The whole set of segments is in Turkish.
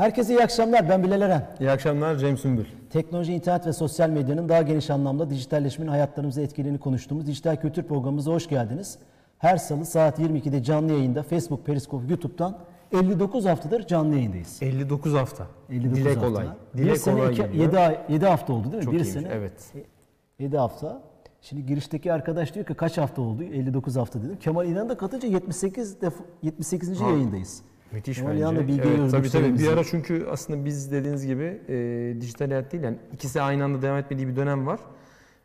Herkese iyi akşamlar. Ben Bilal Eren. İyi akşamlar Cem Sümbül. Teknoloji, internet ve sosyal medyanın daha geniş anlamda dijitalleşmenin hayatlarımıza etkilerini konuştuğumuz Dijital Kültür Programımıza hoş geldiniz. Her salı saat 22'de canlı yayında Facebook, Periscope, YouTube'dan 59 haftadır canlı yayındayız. 59 hafta. 59 Dile hafta. kolay. bir Dile sene kolay iki, geliyor. 7, ay, 7 hafta oldu değil mi? Çok bir iyiymiş, sene. evet. 7 hafta. Şimdi girişteki arkadaş diyor ki kaç hafta oldu? 59 hafta dedim. Kemal İnan da katınca 78 def 78. Ha. yayındayız. Müthiş Kemal bence. İnan da Bilge evet, tabii tabii. Bir ara çünkü aslında biz dediğiniz gibi e, dijital hayat değil yani ikisi aynı anda devam etmediği bir dönem var.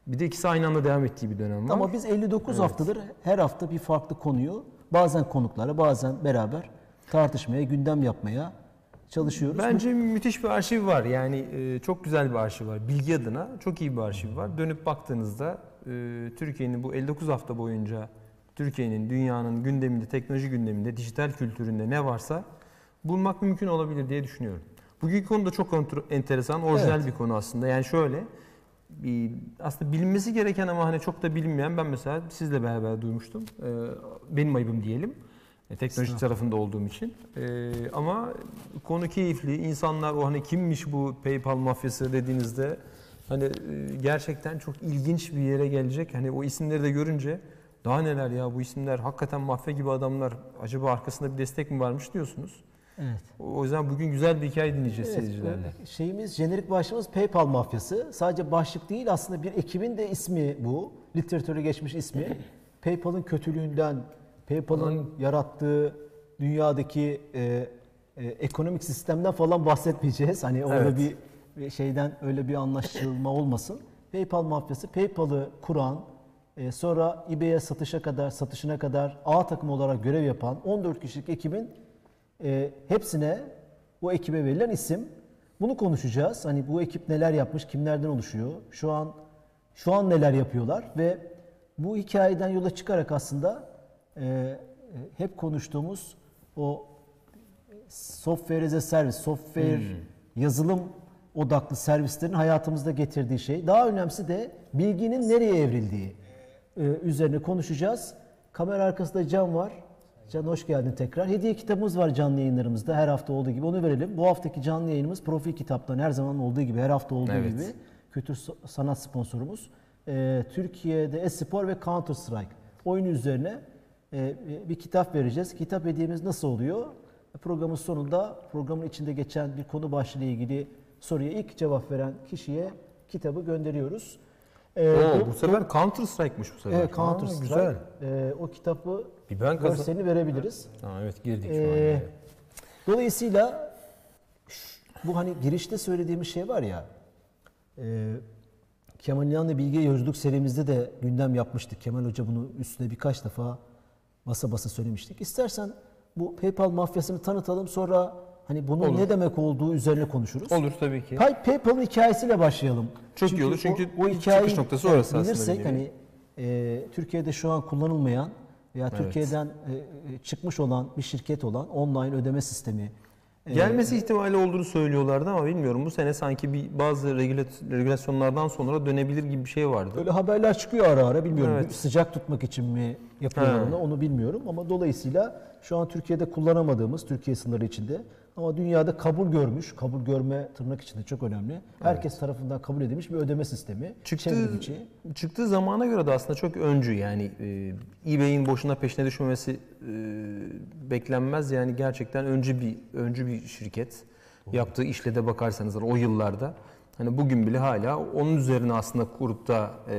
Bir de ikisi aynı anda devam ettiği bir dönem var. Ama biz 59 haftadır her hafta bir farklı konuyu bazen konuklarla bazen beraber tartışmaya, gündem yapmaya çalışıyoruz. Bence müthiş bir arşiv var. Yani e, çok güzel bir arşiv var. Bilgi adına çok iyi bir arşiv var. Dönüp baktığınızda e, Türkiye'nin bu 59 hafta boyunca Türkiye'nin, dünyanın gündeminde, teknoloji gündeminde, dijital kültüründe ne varsa bulmak mümkün olabilir diye düşünüyorum. Bugünkü konu da çok enteresan, orijinal Evet. bir konu aslında. Yani şöyle, bir, aslında bilinmesi gereken ama hani çok da bilinmeyen ben mesela sizle beraber duymuştum. E, benim ayıbım diyelim. E, teknoloji tarafında olduğum için. E, ama konu keyifli. İnsanlar o hani kimmiş bu PayPal mafyası dediğinizde hani e, gerçekten çok ilginç bir yere gelecek. Hani o isimleri de görünce daha neler ya bu isimler hakikaten mafya gibi adamlar. Acaba arkasında bir destek mi varmış diyorsunuz. Evet. O yüzden bugün güzel bir hikaye dinleyeceğiz Evet, seyircilerle. şeyimiz, jenerik başlığımız PayPal mafyası. Sadece başlık değil aslında bir ekibin de ismi bu. Literatüre geçmiş ismi. PayPal'ın kötülüğünden, PayPal'ın yarattığı dünyadaki e, e, ekonomik sistemden falan bahsetmeyeceğiz. Hani orada Evet. bir şeyden öyle bir anlaşılma olmasın. PayPal mafyası PayPal'ı kuran, e, sonra eBay'e satışa kadar, satışına kadar A takım olarak görev yapan 14 kişilik ekibin e, hepsine o ekibe verilen isim. Bunu konuşacağız. Hani bu ekip neler yapmış, kimlerden oluşuyor? Şu an şu an neler yapıyorlar ve bu hikayeden yola çıkarak aslında e, e, hep konuştuğumuz o software as a service, software yazılım odaklı servislerin hayatımızda getirdiği şey. Daha önemlisi de bilginin nereye evrildiği üzerine konuşacağız. Kamera arkasında Can var. Can hoş geldin tekrar. Hediye kitabımız var canlı yayınlarımızda her hafta olduğu gibi onu verelim. Bu haftaki canlı yayınımız Profil Kitap'tan her zaman olduğu gibi her hafta olduğu Evet. gibi kültür sanat sponsorumuz. E, Türkiye'de Espor ve Counter Strike oyunu üzerine e, bir kitap vereceğiz. Kitap hediyemiz nasıl oluyor? Programın sonunda programın içinde geçen bir konu başlığı ile ilgili soruya ilk cevap veren kişiye kitabı gönderiyoruz. E, Oo, do- bu sefer Counter Strike'mış bu sefer. Evet, Counter Strike. Güzel. E, o kitabı Bir ben görselini verebiliriz. Ha, evet girdik şu an. Ee, yani. dolayısıyla bu hani girişte söylediğimiz şey var ya e, Kemal İnan'la Bilge Yolculuk serimizde de gündem yapmıştık. Kemal Hoca bunu üstüne birkaç defa basa basa söylemiştik. İstersen bu PayPal mafyasını tanıtalım sonra hani bunun Olur. ne demek olduğu üzerine konuşuruz. Olur tabii ki. Pay- PayPal'ın hikayesiyle başlayalım. Çok iyi olur çünkü o, o çıkış hikayeyi noktası orası aslında bilirsek bir nevi. hani e, Türkiye'de şu an kullanılmayan veya Türkiye'den e, e, çıkmış olan bir şirket olan online ödeme sistemi. e, Gelmesi ihtimali olduğunu söylüyorlardı ama bilmiyorum. Bu sene sanki bir bazı regülasyonlardan sonra dönebilir gibi bir şey vardı. Öyle haberler çıkıyor ara ara bilmiyorum. Evet. Sıcak tutmak için mi yapıyorlar onu onu bilmiyorum ama dolayısıyla şu an Türkiye'de kullanamadığımız Türkiye sınırı içinde ama dünyada kabul görmüş, kabul görme tırnak içinde çok önemli. Herkes tarafından kabul edilmiş bir ödeme sistemi. Çıktığı, içi. çıktığı zamana göre de aslında çok öncü yani e, eBay'in boşuna peşine düşmemesi e, beklenmez yani gerçekten öncü bir öncü bir şirket. Yaptığı işle de bakarsanız o yıllarda hani bugün bile hala onun üzerine aslında kurup da e,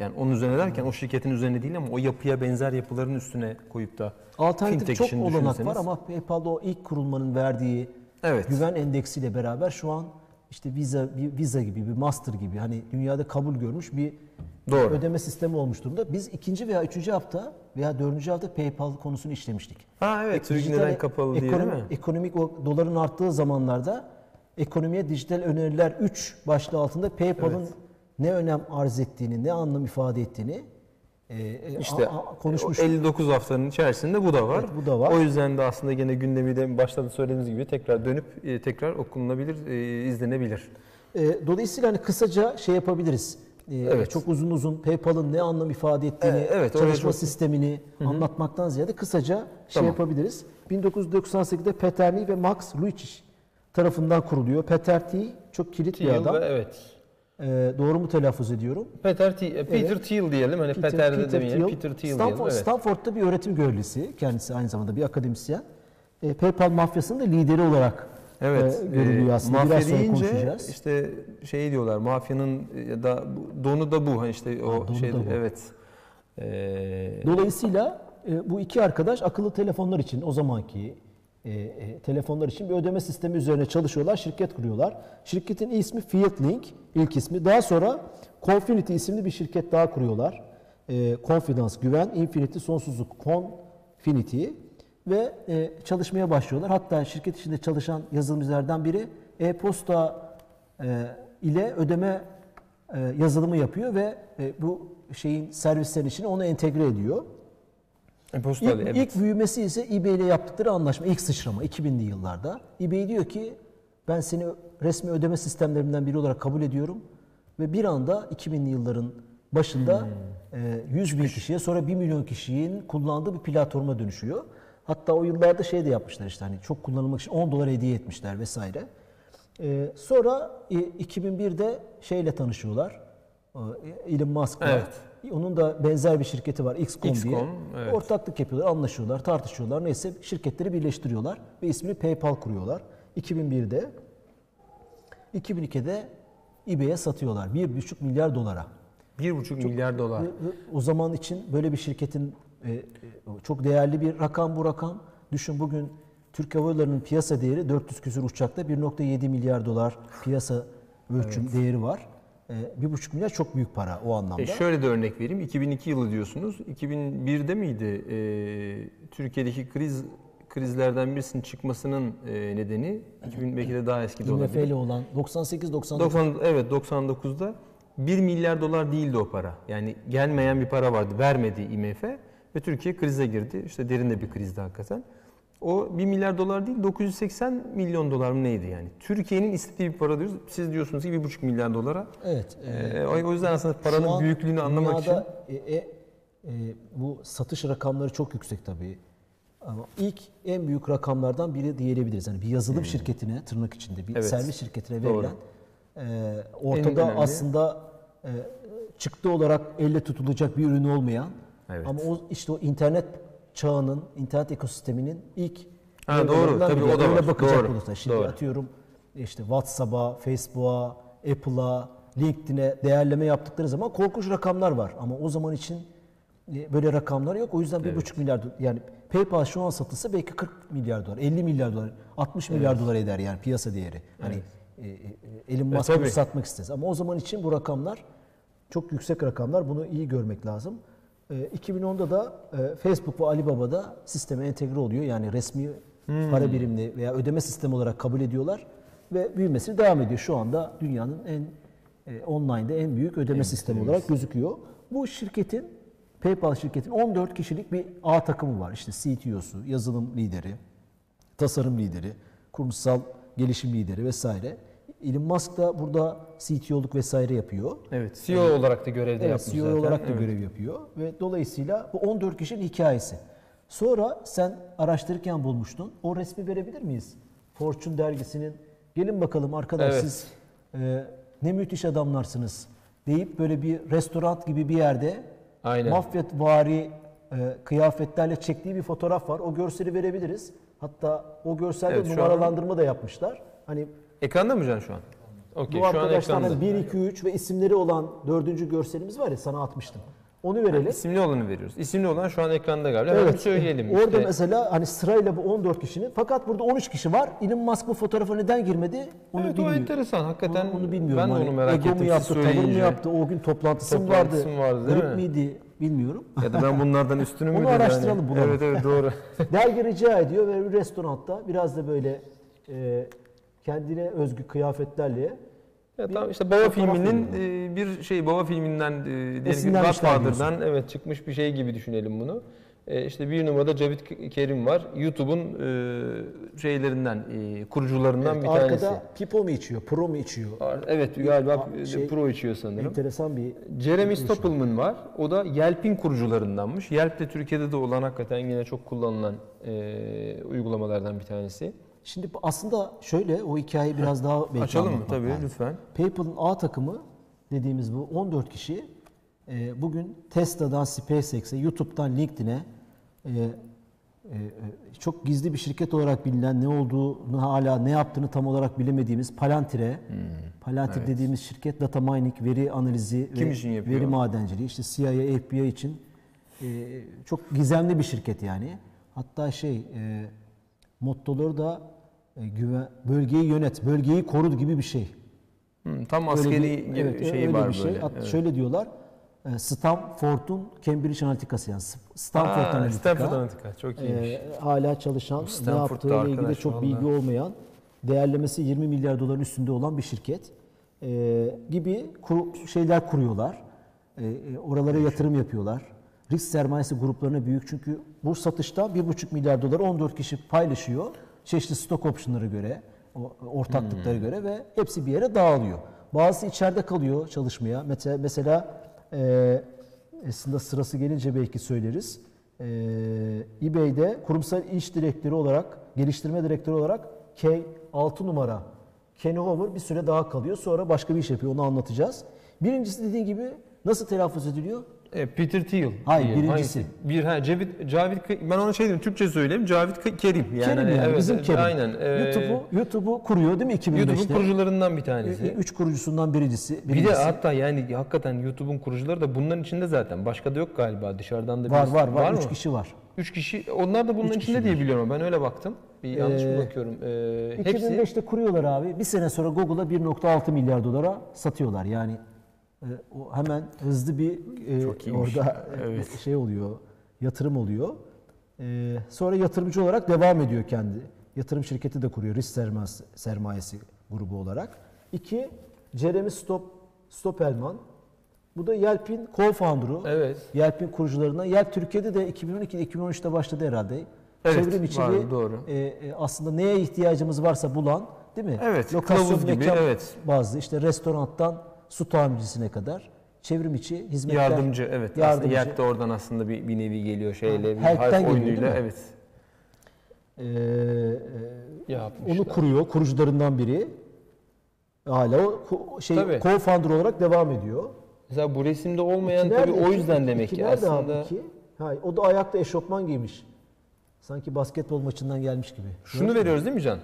yani onun üzerine derken o şirketin üzerine değil ama o yapıya benzer yapıların üstüne koyup da Alternatif çok olanak var ama PayPal'da o ilk kurulmanın verdiği Evet. güven endeksiyle beraber şu an işte Visa, bir Visa gibi, bir Master gibi hani dünyada kabul görmüş bir Doğru. ödeme sistemi olmuş durumda. Biz ikinci veya üçüncü hafta veya dördüncü hafta PayPal konusunu işlemiştik. Ha evet Türkiye Dijital neden kapalı diye değil ekonomi- mi? Ekonomik o doların arttığı zamanlarda ekonomiye dijital öneriler 3 başlığı altında PayPal'ın ne önem arz ettiğini, ne anlam ifade ettiğini e, e, İşte konuşmuştuk. 59 haftanın içerisinde bu da var. Evet, bu da var. O yüzden de aslında gene gündemi de başta söylediğimiz gibi tekrar dönüp e, tekrar okunulabilir, e, izlenebilir. E, dolayısıyla hani kısaca şey yapabiliriz. E, Evet. Çok uzun uzun PayPal'ın ne anlam ifade ettiğini, E, evet, çalışma çok- sistemini anlatmaktan ziyade kısaca şey Tamam. yapabiliriz. 1998'de Peter Lee ve Max Lucic tarafından kuruluyor. Peter Thiel çok kilit bir Thiel adam. ve evet. Ee, doğru mu telaffuz ediyorum? Peter Thiel, Peter Thiel diyelim. Hani Peter, de demeyelim. Peter Thiel Stanford, diyelim. Evet. Stanford'da bir öğretim görevlisi. Kendisi aynı zamanda bir akademisyen. E, PayPal mafyasının da lideri olarak Evet, e, görülüyor e, aslında. Mafya Biraz deyince konuşacağız. işte şey diyorlar, mafyanın ya da donu da bu. Hani işte o donu şey, evet. Ee, Dolayısıyla e, bu iki arkadaş akıllı telefonlar için o zamanki e, e, telefonlar için bir ödeme sistemi üzerine çalışıyorlar, şirket kuruyorlar. Şirketin ismi Fieldlink, ilk ismi. Daha sonra Confinity isimli bir şirket daha kuruyorlar. E, Confidence, güven, Infinity, sonsuzluk, Confinity ve e, çalışmaya başlıyorlar. Hatta şirket içinde çalışan yazılımcılardan biri e-posta e, ile ödeme e, yazılımı yapıyor ve e, bu şeyin servislerin içine onu entegre ediyor. E-postalı, İlk, evet. ilk büyümesi ise eBay ile yaptıkları anlaşma, ilk sıçrama 2000'li yıllarda. eBay diyor ki ben seni resmi ödeme sistemlerinden biri olarak kabul ediyorum ve bir anda 2000'li yılların başında Hmm. e, 100 bin kişiye sonra 1 milyon kişinin kullandığı bir platforma dönüşüyor. Hatta o yıllarda şey de yapmışlar işte hani çok kullanılmak için 10 dolar hediye etmişler vesaire. E, sonra e, 2001'de şeyle tanışıyorlar. E, Elon Musk'la. Evet. Onun da benzer bir şirketi var XCOM, diye. XCOM, evet. Ortaklık yapıyorlar, anlaşıyorlar, tartışıyorlar. Neyse şirketleri birleştiriyorlar ve ismini PayPal kuruyorlar. 2001'de 2002'de eBay'e satıyorlar 1,5 milyar dolara. 1,5 milyar dolar. O zaman için böyle bir şirketin e, e, çok değerli bir rakam bu rakam. Düşün bugün Türk Hava Yolları'nın piyasa değeri 400 küsur uçakta 1.7 milyar dolar piyasa ölçüm değeri var. E, 1,5 milyar çok büyük para o anlamda. E şöyle de örnek vereyim. 2002 yılı diyorsunuz. 2001'de miydi e, Türkiye'deki kriz krizlerden birisinin çıkmasının e, nedeni 2000 belki de daha eski de olabilir. ile olan 98-99 90 evet 99'da 1 milyar dolar değildi o para. Yani gelmeyen bir para vardı. Vermedi IMF ve Türkiye krize girdi. İşte derin de bir krizdi hakikaten. O 1 milyar dolar değil 980 milyon dolar mı neydi yani? Türkiye'nin istediği bir para diyoruz. Siz diyorsunuz ki 1,5 milyar dolara. Evet. e, Ee, o yüzden aslında paranın an büyüklüğünü anlamak için e, e, e, bu satış rakamları çok yüksek tabii. Ama ilk en büyük rakamlardan biri diyebiliriz. Yani bir yazılım şirketine tırnak içinde bir Hmm. Evet. servis şirketine Doğru. verilen e, ortada aslında e, çıktı olarak elle tutulacak bir ürün olmayan Evet. ama o işte o internet çağının, internet ekosisteminin ilk Ha, doğru. Tabii o da var. bakacak Doğru. olursa. Şimdi Doğru. atıyorum işte WhatsApp'a, Facebook'a, Apple'a, LinkedIn'e değerleme yaptıkları zaman korkunç rakamlar var. Ama o zaman için e, böyle rakamlar yok. O yüzden 1,5 milyar dolar. Yani PayPal şu an satılsa belki 40 milyar dolar, 50 milyar dolar, 60 milyar dolar eder yani piyasa değeri. Hani e, e, Elon Musk bunu tabii. satmak istese. Ama o zaman için bu rakamlar çok yüksek rakamlar. Bunu iyi görmek lazım. E, 2010'da da e, Facebook ve Alibaba'da sisteme entegre oluyor. Yani resmi Hmm. para birimli veya ödeme sistemi olarak kabul ediyorlar ve büyümesi devam ediyor. Şu anda dünyanın en e, online'da en büyük ödeme sistemi olarak gözüküyor. Bu şirketin PayPal şirketin 14 kişilik bir A takımı var. İşte CTO'su, yazılım lideri, tasarım lideri, kurumsal gelişim lideri vesaire. Elon Musk da burada CTO'luk vesaire yapıyor. evet CEO olarak da görevde Evet, yapmış CEO zaten. olarak da Evet. görev yapıyor ve dolayısıyla bu 14 kişinin hikayesi. Sonra sen araştırırken bulmuştun. O resmi verebilir miyiz? Fortune dergisinin gelin bakalım arkadaş Evet. siz e, ne müthiş adamlarsınız deyip böyle bir restoran gibi bir yerde Aynen. mafyatvari e, kıyafetlerle çektiği bir fotoğraf var. O görseli verebiliriz. Hatta o görselde Evet, şu an- numaralandırma da yapmışlar. Hani Ekranda mı Can şu an? Okey bu şu an arkadaşlar ekranda. hani 1, 2, 3 ve isimleri olan dördüncü görselimiz var ya sana atmıştım. Onu verelim. İsimli olanı veriyoruz. İsimli olan şu an ekranda galiba. Hemen bir söyleyelim. Orada işte. mesela hani sırayla bu 14 kişinin fakat burada 13 kişi var. Elon Musk bu fotoğrafa neden girmedi? Onu Evet o bilmiyorum. enteresan. Hakikaten Onu, onu bilmiyorum. ben de Hani onu merak ego ettim. mu siz yaptı, tavır mı yaptı? O gün toplantısı mı Toplantısı vardı? vardı, değil Grip mi? miydi? Bilmiyorum. Ya da ben bunlardan üstünü mü Onu araştıralım, hani? bulalım. Evet evet doğru. Dergi rica ediyor ve bir restoranda biraz da böyle e, kendine özgü kıyafetlerle Ya Bir tamam işte Baba filminin veriyor. e, bir şey Baba filminden e, diyelim ki Godfather'dan evet çıkmış bir şey gibi düşünelim bunu. E, işte bir numarada Cavit Kerim var. YouTube'un e, şeylerinden e, kurucularından bir arkada tanesi. Pipo mu içiyor, Pro mu içiyor? Evet galiba şey- Pro içiyor sanırım. Enteresan bir Jeremy Stoppelman var. O da Yelp'in kurucularındanmış. Yelp de Türkiye'de de olan hakikaten yine çok kullanılan uygulamalardan bir tanesi. Şimdi aslında şöyle o hikayeyi biraz daha belki Açalım mı? Tabii lazım. lütfen. PayPal'ın A takımı dediğimiz bu 14 kişi e, bugün Tesla'dan SpaceX'e, YouTube'dan LinkedIn'e e, e, çok gizli bir şirket olarak bilinen ne olduğunu hala ne yaptığını tam olarak bilemediğimiz Palantir'e, Palantir Hmm, evet. dediğimiz şirket data mining, veri analizi Kim ve için yapıyor? veri madenciliği, işte CIA, FBI için e, çok gizemli bir şirket yani. Hatta şey e, mottoları da güven, bölgeyi yönet, bölgeyi koru gibi bir şey. Hı, tam Öyle askeri bir- gibi evet, şeyi öyle var bir şey. böyle. Hatta Evet. Şöyle diyorlar. e, Stanford'un Cambridge Analytica'sı yani Stanford Aa, Analytica. Stanford Analytica çok iyiymiş. e, hala çalışan, ne Stanford'da yaptığıyla ilgili arkadaş çok vallahi. bilgi olmayan, değerlemesi 20 milyar doların üstünde olan bir şirket e, gibi kuru- şeyler kuruyorlar. E, e, oralara yatırım yapıyorlar. Risk sermayesi gruplarına büyük çünkü bu satışta 1,5 milyar doları 14 kişi paylaşıyor. Çeşitli stock option'lara göre, ortaklıklara Hmm. göre ve hepsi bir yere dağılıyor. Bazısı içeride kalıyor çalışmaya. Mesela, mesela e, aslında sırası gelince belki söyleriz. E, eBay'de kurumsal iş direktörü olarak, geliştirme direktörü olarak K 6 numara Kenny Hoover bir süre daha kalıyor. Sonra başka bir iş yapıyor. Onu anlatacağız. Birincisi dediğin gibi nasıl telaffuz ediliyor? E, Peter Thiel. Hayır, birincisi. Hangisi? Bir ha Cavit Cavit ben ona şey dedim Türkçe söyleyeyim. Cavit Kerim yani. Kerim yani evet, bizim Kerim. Aynen. Ee, YouTube'u YouTube'u kuruyor değil mi 2005'te? YouTube'un kurucularından bir tanesi. Üç kurucusundan biricisi. Bir de birincisi. hatta yani hakikaten YouTube'un kurucuları da bunların içinde zaten. Başka da yok galiba dışarıdan da var birisi- var var. mı? Üç kişi var. Üç kişi. Onlar da Üç içinde diye var. biliyorum. Ben öyle baktım. Bir yanlış mı Ee, bakıyorum? Ee, hepsi 2005'te kuruyorlar abi. Bir sene sonra Google'a 1.6 milyar dolara satıyorlar. Yani e, o hemen hızlı bir e, orada e, Evet. şey oluyor, yatırım oluyor. E, sonra yatırımcı olarak devam ediyor kendi. Yatırım şirketi de kuruyor risk sermayesi, sermayesi grubu olarak. İki, Jeremy Stop, Stoppelman. Bu da Yelp'in co-founder'u. Evet. Yelp'in kurucularından. Yelp Türkiye'de de 2012-2013'te başladı herhalde. Evet, Çevrim içi vardı, bir, doğru. e, e, aslında neye ihtiyacımız varsa bulan değil mi? Evet, Lokasyon, gibi, mekan evet. bazlı işte restorandan su tamircisine kadar çevrim içi hizmetler. yardımcı evet. Aslında Yardımcı. Yak da oradan aslında bir, bir nevi geliyor şeyle. bir Help'ten harf geliyor, oyunuyla değil mi? evet. E, e, Yapmışlar. onu kuruyor, kurucularından biri. Hala o şey Tabii. co-founder olarak devam ediyor. Mesela bu resimde olmayan İki tabii nerede? o yüzden iki demek ki aslında. iki? Ha, o da ayakta eşofman giymiş. Sanki basketbol maçından gelmiş gibi. Şunu veriyoruz değil mi Can?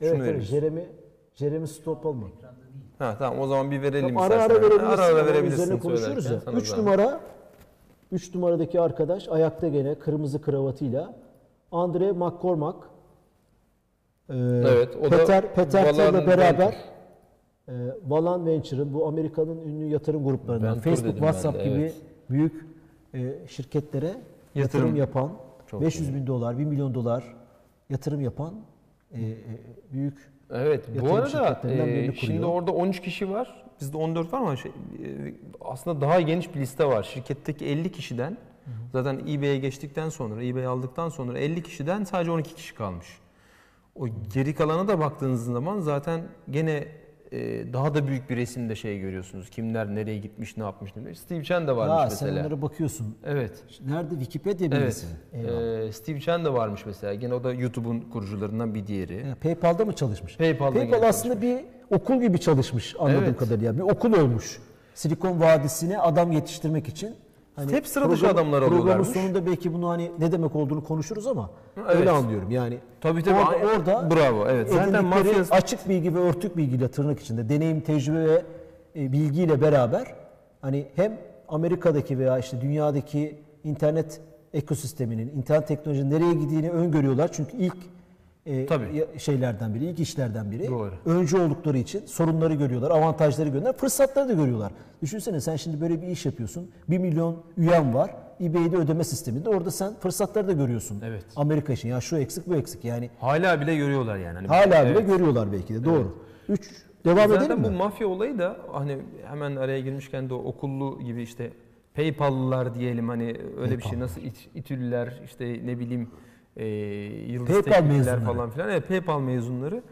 Evet, şunu evet. veririz. Jeremy, Jeremy Stoppelman. Ha tamam o zaman bir verelim ara istersen. ara verebilirsin. Ara ara verebilirsin Üzerine konuşuruz ya. Sana 3 zahmet. numara 3 numaradaki arkadaş ayakta gene kırmızı kravatıyla Andre McCormack. Ee, Evet, o da Peter Peter Valan beraber e, Valan Venture'ın bu Amerika'nın ünlü yatırım gruplarından Venture Facebook, de, WhatsApp gibi evet. büyük e, şirketlere yatırım, Yatırım. yapan Çok 500 bin dolar, 1 milyon dolar yatırım yapan e, e, büyük Evet bu arada e, şimdi orada 13 kişi var. Bizde 14 var ama şey, e, aslında daha geniş bir liste var. Şirketteki 50 kişiden zaten eBay'e geçtikten sonra, eBay aldıktan sonra 50 kişiden sadece 12 kişi kalmış. O geri kalana da baktığınız zaman zaten gene e, daha da büyük bir resimde şey görüyorsunuz. Kimler nereye gitmiş, ne yapmış, ne bileyim. Steve Chen de varmış sen mesela. onlara bakıyorsun. Evet. Nerede Wikipedia Evet. bilgisi? Eyvallah. Ee, Steve Chen de varmış mesela. Gene o da YouTube'un kurucularından bir diğeri. Ya, PayPal'da mı çalışmış? PayPal'da PayPal aslında bir okul gibi çalışmış anladığım Evet. kadarıyla. Bir okul olmuş. Silikon Vadisi'ne adam yetiştirmek için. Hani Hep sıra dışı adamlar Programın alıyorlarmış. sonunda belki bunu hani ne demek olduğunu konuşuruz ama Evet. öyle anlıyorum. Yani Tabii tabii. orada, orada Bravo. Evet. Zaten mafya açık bilgi ve örtük bilgiyle tırnak içinde deneyim, tecrübe ve e, bilgiyle beraber hani hem Amerika'daki veya işte dünyadaki internet ekosisteminin, internet teknolojinin nereye gittiğini öngörüyorlar. Çünkü ilk e, Tabii. şeylerden biri, ilk işlerden biri. Doğru. Öncü oldukları için sorunları görüyorlar, avantajları görüyorlar, fırsatları da görüyorlar. Düşünsene sen şimdi böyle bir iş yapıyorsun. 1 milyon üyen var. eBay'de ödeme sisteminde. Orada sen fırsatları da görüyorsun. Evet. Amerika için. Ya şu eksik bu eksik. Yani hala bile görüyorlar yani. Hani hala bile Evet. görüyorlar belki de. Doğru. 3 devam Zaten edelim bu mi? mafya olayı da hani hemen araya girmişken de o okullu gibi işte PayPal'lılar diyelim hani öyle bir şey nasıl it, İTÜ'lüler işte ne bileyim e, Yıldız PayPal Teknikler falan filan. Evet PayPal mezunları.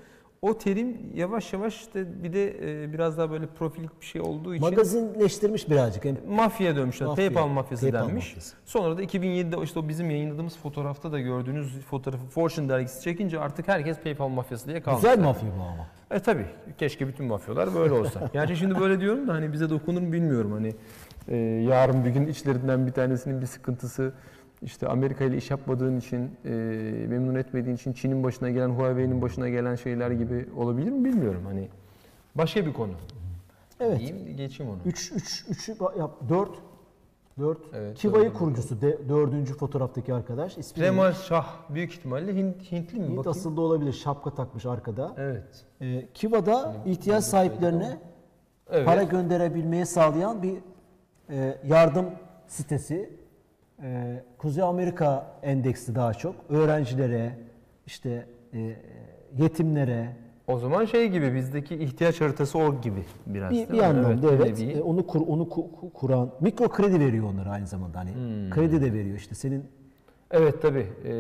o terim yavaş yavaş işte bir de e, biraz daha böyle profilik bir şey olduğu için Magazinleştirmiş birazcık. Hem mafya dönmüşler. Mafya, PayPal mafyası PayPal denmiş. mafyası. Sonra da 2007'de işte o bizim yayınladığımız fotoğrafta da gördüğünüz fotoğrafı Fortune dergisi çekince artık herkes PayPal mafyası diye kalmış. güzel mafya bu ama. E tabi keşke bütün mafyalar böyle olsa. Gerçi şimdi böyle diyorum da hani bize dokunur mu bilmiyorum. Hani e, yarın bir gün içlerinden bir tanesinin bir sıkıntısı işte Amerika ile iş yapmadığın için, e, memnun etmediğin için Çin'in başına gelen, Huawei'nin başına gelen şeyler gibi olabilir mi bilmiyorum. Hani başka bir konu. Evet. Diyeyim geçeyim onu. 3 3 3 yap 4 4 Evet, Kiva'yı kurucusu de, dördüncü fotoğraftaki arkadaş. İsmi Remal Şah büyük ihtimalle Hint, Hintli mi? Hint Bakayım. asıllı olabilir. Şapka takmış arkada. Evet. Ee, Kiva'da ihtiyaç sahiplerine Evet. para gönderebilmeyi sağlayan bir e, yardım sitesi. E, Kuzey Amerika endeksli daha çok. Öğrencilere, işte e, yetimlere O zaman şey gibi bizdeki ihtiyaç haritası org gibi biraz. bir, bir anlamda öyle evet. bir- E, onu kur, onu ku- ku- kuran mikro kredi veriyor onlara aynı zamanda hani Hmm. kredi de veriyor işte senin Evet tabii Ee,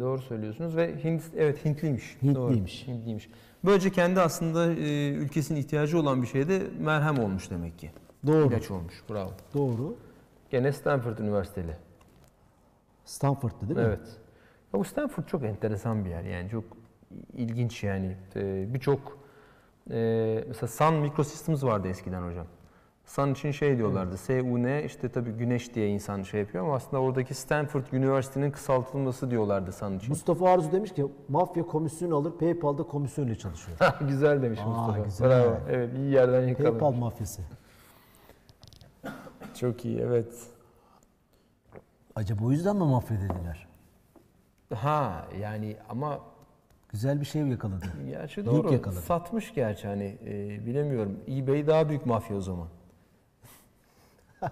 doğru söylüyorsunuz ve Hint evet Hintliymiş. Hintliymiş. Doğru, Hintliymiş. Böylece kendi aslında e, ülkesinin ihtiyacı olan bir şeyde merhem olmuş demek ki. doğru İlaç olmuş. Bravo. doğru Gene Stanford Üniversiteli. Stanford'da değil mi? Evet. Ya bu Stanford çok enteresan bir yer yani çok ilginç yani. Ee, Birçok e, mesela Sun Microsystems vardı eskiden hocam. Sun için şey diyorlardı. SUN işte tabii güneş diye insan şey yapıyor ama aslında oradaki Stanford Üniversitesi'nin kısaltılması diyorlardı Sun için. Mustafa Arzu demiş ki mafya komisyon alır PayPal'da komisyonla çalışıyor. güzel demiş Aa, Mustafa. güzel. Bravo. Evet iyi yerden yakalamış. PayPal mafyası. Çok iyi evet. Acaba o yüzden mi mafya dediler? Ha yani ama Güzel bir şey yakaladı. gerçi doğru. yakaladı. Satmış gerçi hani e, bilemiyorum. eBay daha büyük mafya o zaman.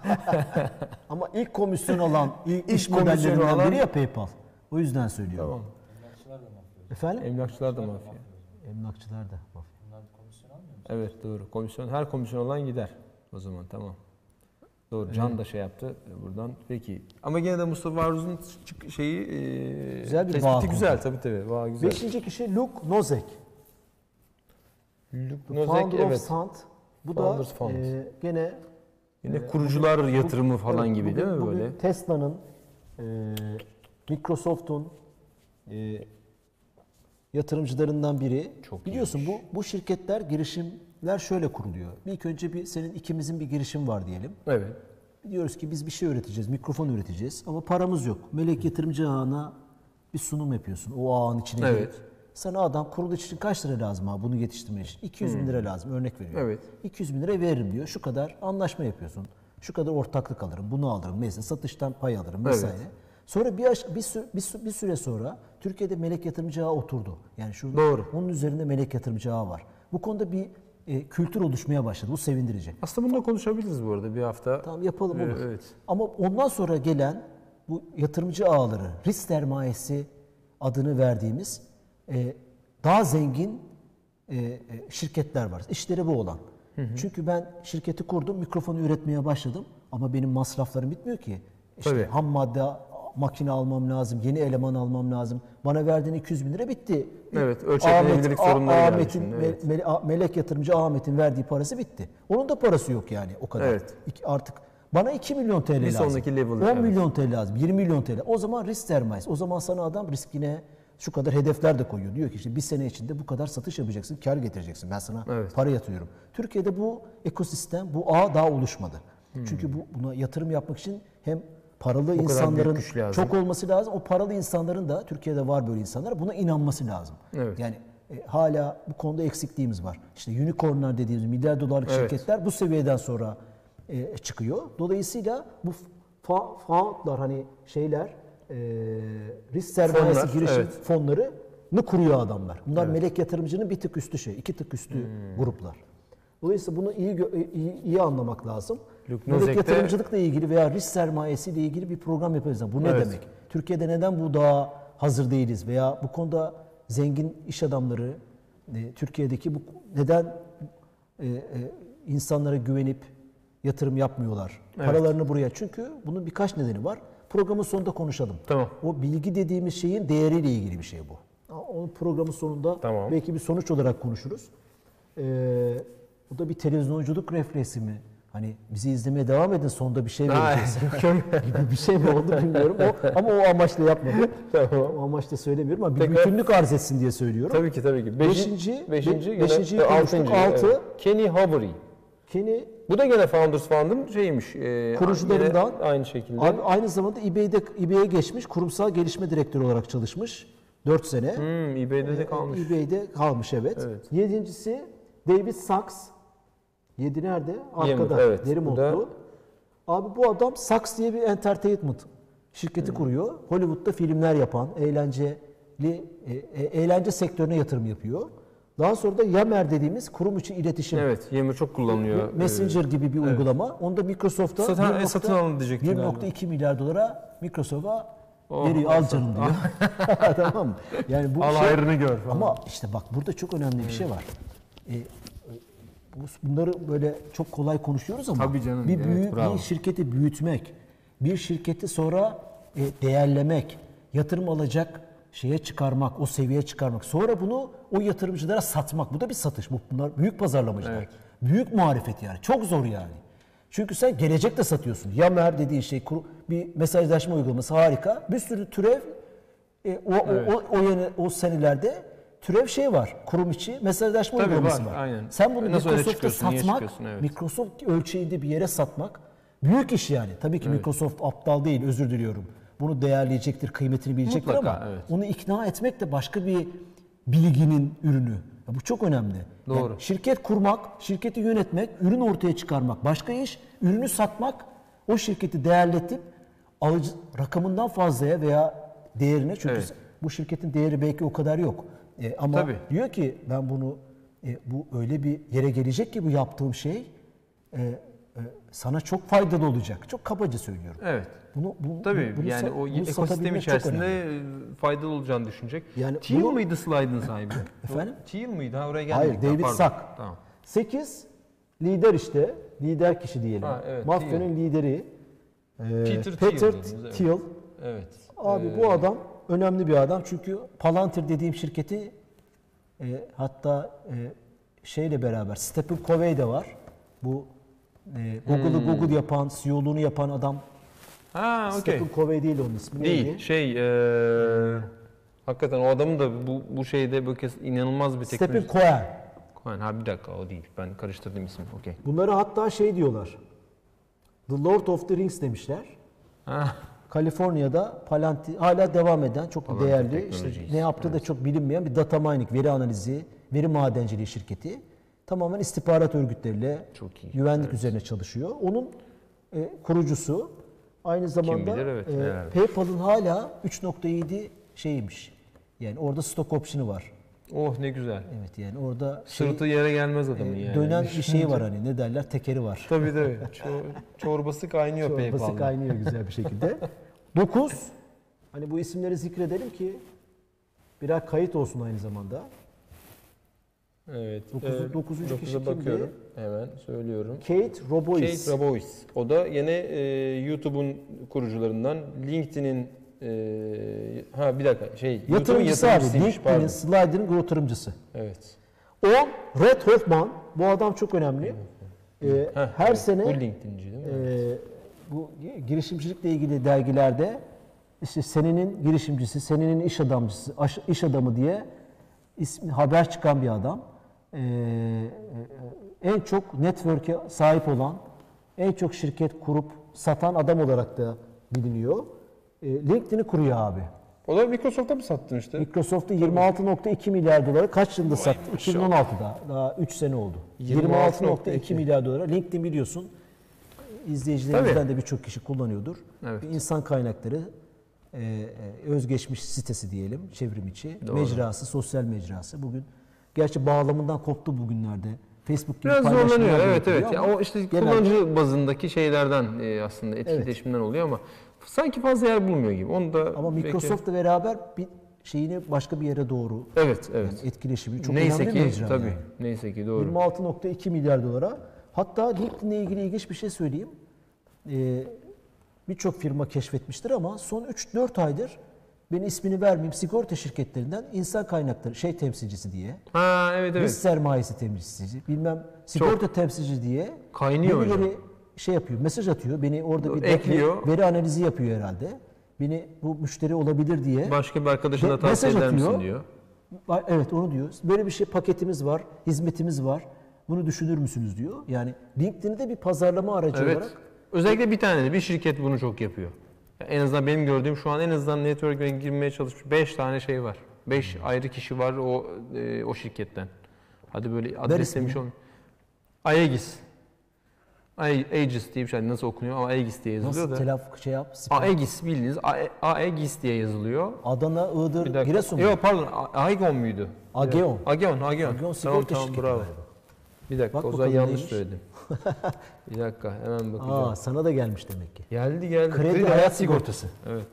Ama ilk komisyon alan, ilk iş komisyonu modellerinden alan- biri ya PayPal. O yüzden söylüyorum. Tamam. Efendim? Emlakçılar da mafya. Emlakçılar da mafya. Evet doğru. Komisyon her komisyon olan gider. O zaman tamam. Doğru. Can da şey yaptı e, buradan. Peki. Ama gene de Mustafa Aruz'un şeyi e, Güzel bir tespiti güzel tabii tabii. Bağ güzel. Beşinci kişi Luke Nozek. Luke Founder Nozek of evet. Sant. Bu da Founders Fund. e, gene Yine kurucular yatırımı falan Evet, gibi bugün- değil mi bugün böyle? Tesla'nın, e, Microsoft'un e, yatırımcılarından biri. Çok Biliyorsun bu bu şirketler, girişimler şöyle kuruluyor. İlk önce bir senin ikimizin bir girişim var diyelim. Evet. Diyoruz ki biz bir şey üreteceğiz, mikrofon üreteceğiz ama paramız yok. Melek yatırımcı ağına bir sunum yapıyorsun. O ağın içine Evet. girip. Sana adam kuruluş için kaç lira lazım abi bunu yetiştirmek için? 200 bin lira lazım örnek veriyorum. Hmm. Evet. 200 bin lira veririm diyor. Şu kadar anlaşma yapıyorsun. Şu kadar ortaklık alırım, bunu alırım. Mesela satıştan pay alırım vesaire. Sonra bir, aş- bir, sü- bir, sü- bir süre sonra Türkiye'de melek yatırımcı ağı oturdu. Yani şu Doğru. onun üzerinde melek yatırımcı ağı var. Bu konuda bir e, kültür oluşmaya başladı. Bu sevindirici. Aslında bunu da konuşabiliriz bu arada bir hafta. Tamam yapalım Ee, olur. evet. Ama ondan sonra gelen bu yatırımcı ağları, risk sermayesi adını verdiğimiz e, daha zengin e, şirketler var. İşleri bu olan. Çünkü ben şirketi kurdum, mikrofonu üretmeye başladım ama benim masraflarım bitmiyor ki. İşte Tabii. ham madde, makine almam lazım, yeni eleman almam lazım. Bana verdiğin 200 bin lira bitti. Evet, ölçeklenebilirlik sorunları Ahmet'in, evet. Me- Me- melek yatırımcı Ahmet'in verdiği parası bitti. Onun da parası yok yani o kadar. Evet. İki- Artık bana 2 milyon TL Bir lazım. sonraki level, 10 evet. milyon TL lazım. 20 milyon TL. O zaman risk sermayesi. O zaman sana adam riskine şu kadar hedefler de koyuyor. Diyor ki işte bir sene içinde bu kadar satış yapacaksın, kar getireceksin. Ben sana Evet. para yatıyorum. Türkiye'de bu ekosistem, bu ağ daha oluşmadı. Hmm. Çünkü bu buna yatırım yapmak için hem paralı büyük insanların çok olması lazım. O paralı insanların da Türkiye'de var böyle insanlar buna inanması lazım. Evet. Yani e, hala bu konuda eksikliğimiz var. İşte unicornlar dediğimiz milyar dolarlık Evet. şirketler bu seviyeden sonra e, çıkıyor. Dolayısıyla bu fa- foundlar hani şeyler e, risk sermayesi Fonlar, girişim evet. fonlarını kuruyor adamlar. Bunlar melek yatırımcının bir tık üstü şey, iki tık üstü Hmm. gruplar. Dolayısıyla bunu iyi, gö- iyi iyi anlamak lazım. Luke Melek yatırımcılıkla ilgili veya risk sermayesiyle ilgili bir program yapıyoruz. Bu ne Evet. demek? Türkiye'de neden bu daha hazır değiliz veya bu konuda zengin iş adamları e, Türkiye'deki bu neden e, e, insanlara güvenip yatırım yapmıyorlar? Evet. Paralarını buraya. Çünkü bunun birkaç nedeni var. Programın sonunda konuşalım. Tamam. O bilgi dediğimiz şeyin değeriyle ilgili bir şey bu. Onu programın sonunda Tamam. belki bir sonuç olarak konuşuruz. Ee, bu da bir televizyonculuk refleksi mi? Hani bizi izlemeye devam edin sonunda bir şey vereceğiz gibi bir şey mi oldu bilmiyorum. O, ama o amaçla yapmadım. O amaçla söylemiyorum ama bir Tekrar- bütünlük arz etsin diye söylüyorum. Tabii ki tabii ki. Beşinci- beşinci, be- beşinciyi e, konuştuk, altı. evet. Kenny Havery. Kenny Bu da gene Founders Fund'ın şeymiş. E, Kurucularından. aynı şekilde. abi aynı zamanda eBay'de eBay'e geçmiş, kurumsal gelişme direktörü olarak çalışmış. 4 sene. Hmm, eBay'de de Ee, kalmış. eBay'de kalmış evet. Evet. Yedincisi David Sachs. Yedi nerede? Arkada. evet. Deri Bu montlu. da- Abi bu adam Sachs diye bir entertainment şirketi kuruyor. Hollywood'da filmler yapan, eğlenceli, e, e, eğlence sektörüne yatırım yapıyor. Daha sonra da Yammer dediğimiz kurum içi iletişim. Evet, Yammer çok kullanılıyor. Messenger gibi bir uygulama. Onu da Microsoft'a Satın- e, satın alın diyecektim galiba. 1.2 milyar dolara Microsoft'a Oh, veriyor. Al canım diyor. tamam mı? Yani bu Al şey- hayrını gör falan. Ama işte bak burada çok önemli bir şey var. E, bunları böyle çok kolay konuşuyoruz ama Tabii canım, bir, evet, büyü- bravo. bir şirketi büyütmek, bir şirketi sonra e, değerlemek, yatırım alacak şeye çıkarmak, o seviyeye çıkarmak. Sonra bunu o yatırımcılara satmak. Bu da bir satış. Bu bunlar büyük pazarlamacılar. Evet. Büyük muharefet yani. Çok zor yani. Çünkü sen gelecekte satıyorsun. Yammer dediğin şey bir mesajlaşma uygulaması harika. Bir sürü türev e, o, o, o, o, yeni- o senelerde türev şey var. Kurum içi mesajlaşma Tabii uygulaması var, var. aynen. Sen bunu Nasıl Microsoft'a satmak, evet. Microsoft ölçeğinde bir yere satmak büyük iş yani. Tabii ki Microsoft aptal değil, özür diliyorum. Bunu değerleyecektir, kıymetini bilecektir Mutlaka, ama evet. onu ikna etmek de başka bir bilginin ürünü. Ya bu çok önemli. Yani Doğru. şirket kurmak, şirketi yönetmek, ürün ortaya çıkarmak başka iş. Ürünü satmak, o şirketi değerletip alıcı rakamından fazlaya veya değerine çünkü Evet. bu şirketin değeri belki o kadar yok. E, ama Tabii. diyor ki ben bunu e, bu öyle bir yere gelecek ki bu yaptığım şey e, e, sana çok faydalı olacak. Çok kabaca söylüyorum. Evet. Bunu, bu, Tabii bunu yani o ekosistem içerisinde e, faydalı olacağını düşünecek. Yani Thiel bunu- mıydı slide'ın sahibi? Efendim? Thiel mıydı? Ha oraya geldik. Hayır, Ha, David pardon. Sack. Tamam. 8 lider işte. Lider kişi diyelim. Ha, evet, Mafyanın lideri. Peter Thiel Peter evet. Thiel. Evet. Abi Ee, bu adam önemli bir adam çünkü Palantir dediğim şirketi e, hatta e, şeyle beraber Stephen Covey de var. Bu e, Google'ı Hmm. Google yapan, CEO'luğunu yapan adam. Ha, okey. Stephen Covey değil onun ismi. Değil. neydi? Şey, e, hakikaten o adamın da bu bu şeyde kez inanılmaz bir Stephen teknoloji. Cohen. Cohen. Ha bir dakika o değil. Ben karıştırdım ismi. Okey. Bunları hatta şey diyorlar. The Lord of the Rings demişler. Ha. Kaliforniya'da Palantir hala devam eden çok Palantir değerli işte ne yaptığı da çok bilinmeyen bir data mining, veri analizi, veri madenciliği şirketi. Tamamen istihbarat örgütleriyle Çok iyi, güvenlik üzerine çalışıyor. Onun e, kurucusu aynı zamanda bilir, evet, e. PayPal'ın hala 3.7 şeymiş. Yani orada stock option'ı var. Oh ne güzel. Evet yani orada şey, Sırtı yere gelmez adamın e, yani. dönen bir şey var hani ne derler tekeri var. Tabii tabii. Çor- çorbası kaynıyor Çorbası PayPal'da. kaynıyor güzel bir şekilde. 9. Hani bu isimleri zikredelim ki birer kayıt olsun aynı zamanda. Evet. Dokuzu- e, dokuzuncu dokuza kişi kimdi? bakıyorum. Hemen söylüyorum. Kate Robois. Kate Rabois. O da yine e, YouTube'un kurucularından. LinkedIn'in e, ha bir dakika şey YouTube'un Yatırımcısı abi. pardon. Slider'ın yatırımcısı. Evet. 10. Red Hoffman. Bu adam çok önemli. Ee, Heh, her evet. sene bu LinkedIn'ci değil mi? e, bu girişimcilikle ilgili dergilerde işte senenin girişimcisi, senenin iş adamcısı, iş adamı diye ismi haber çıkan bir adam. Ee, e, en çok network'e sahip olan, en çok şirket kurup satan adam olarak da biliniyor. Ee, LinkedIn'i kuruyor abi. o da Microsoft'a mı sattın işte? Microsoft'u 26.2 milyar dolara kaç yılında sattı? 2016'da. Daha 3 sene oldu. 26.2 26.2 milyar dolara. LinkedIn biliyorsun izleyicilerimizden de birçok kişi kullanıyordur. Evet. Bir insan kaynakları e, e, özgeçmiş sitesi diyelim çevrim içi. Doğru. Mecrası, sosyal mecrası. Bugün gerçi bağlamından koptu bugünlerde. Facebook gibi Biraz zorlanıyor. Evet evet. Ya o işte genelde- kullanıcı bazındaki şeylerden e, aslında etkileşimden oluyor ama sanki fazla yer bulmuyor gibi. Onu da ama belki- Microsoft'la beraber bir şeyini başka bir yere doğru Evet evet. yani etkileşimi çok Neyse önemli bir ki mecra tabii. yani. Neyse ki doğru. 26.2 milyar dolara. Hatta LinkedIn'le ilgili ilginç bir şey söyleyeyim. Ee, Birçok firma keşfetmiştir ama son 3-4 aydır Ben ismini vermeyeyim. Sigorta şirketlerinden insan kaynakları şey temsilcisi diye. Ha evet evet. Risk sermayesi temsilcisi. Bilmem sigorta temsilcisi diye. Kaynıyor hocam. Şey yapıyor. Mesaj atıyor. Beni orada bir Ekliyor. veri, analizi yapıyor herhalde. Beni bu müşteri olabilir diye. Başka bir arkadaşına Ve- tavsiye mesaj eder misin atıyor. diyor. Ba- Evet onu diyor. Böyle bir şey paketimiz var, hizmetimiz var. Bunu düşünür müsünüz diyor. Yani LinkedIn'i de bir pazarlama aracı Evet. olarak Özellikle bir tane de bir şirket bunu çok yapıyor. Ya En azından benim gördüğüm şu an en azından network'e girmeye çalışmış 5 tane şey var. 5 Hmm. ayrı kişi var o e, o şirketten. Hadi böyle adreslemiş olmuyor. Aegis. Ae- Aegis diye bir şey nasıl okunuyor ama Aegis diye yazılıyor nasıl da. telaffuz şey yap. spell. Aegis bildiğiniz Aegis diye yazılıyor. Adana, Bir Iğdır, dakika. Giresun mu? Yok pardon A- Aegon muydu? Ageon. Ageon, Ageon. Ageon tamam sigorta tamam şirketi bravo. galiba. Bir dakika Bak o zaman bakalım yanlış neymiş. söyledim. bir dakika hemen bakacağım. Aa sana da gelmiş demek ki. Geldi geldi. Kredi, hayat sigortası. Evet.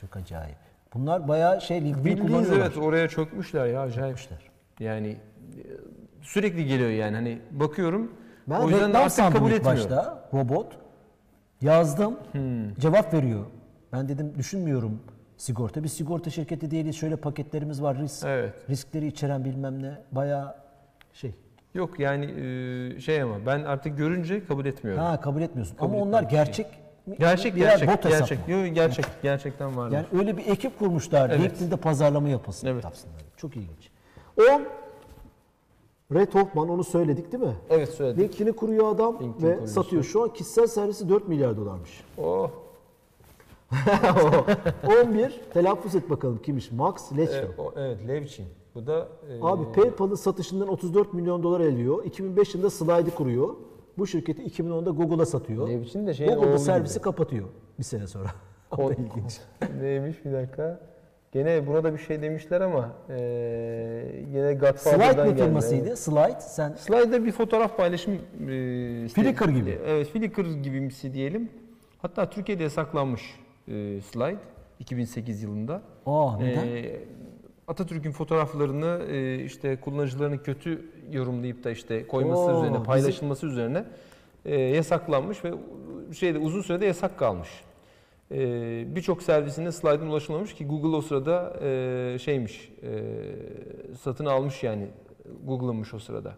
Çok acayip. Bunlar bayağı şey LinkedIn Bildiğiniz kullanıyorlar. evet oraya çökmüşler ya acayip. Yani e, sürekli geliyor yani hani bakıyorum. Ben o yüzden de reklam artık sandım kabul ilk etmiyorum. başta. Robot. Yazdım. Hmm. Cevap veriyor. Ben dedim düşünmüyorum sigorta. Bir sigorta şirketi değiliz. Şöyle paketlerimiz var. Risk, Evet. Riskleri içeren bilmem ne. Bayağı şey. Yok yani e, şey ama ben artık görünce kabul etmiyorum. Ha kabul etmiyorsun. Kabul Ama onlar gerçek mi? Gerçek Birer gerçek bot gerçek. Yok gerçek gerçekten var. Yani öyle bir ekip kurmuşlar. Evet. LinkedIn'de pazarlama yapılsın. Evet. yapsınlar. Çok ilginç. 10 Red Hoffman onu söyledik değil mi? Evet söyledim. LinkedIn'i kuruyor adam LinkedIn ve kurucusu. satıyor. Şu an kişisel servisi 4 milyar dolarmış. Oh. 11 telaffuz et bakalım kimmiş? Max. Evet, o, evet Levchin. Bu da e, Abi PayPal'ın satışından 34 milyon dolar ediyor. 2005 yılında Slide'ı kuruyor. Bu şirketi 2010'da Google'a satıyor. Levchin de şeyin Google oğlu bu servisi gibi. kapatıyor bir sene sonra. Kod- ilginç. Neymiş bir dakika. Gene buna da bir şey demişler ama e, Slide Godfather'dan ne geldi. firmasıydı? Slide sen Slide'da bir fotoğraf paylaşım e, işte- Flickr gibi. Evet, Flickr gibimsi diyelim. Hatta Türkiye'de yasaklanmış e, Slide 2008 yılında. Aa neden? E, Atatürk'ün fotoğraflarını e, işte kullanıcıların kötü yorumlayıp da işte koyması Oo, üzerine, paylaşılması üzerine e, yasaklanmış ve şeyde uzun sürede yasak kalmış. E, Birçok servisine slide'ın ulaşılmamış ki Google o sırada e, şeymiş, e, satın almış yani Google'ınmış o sırada.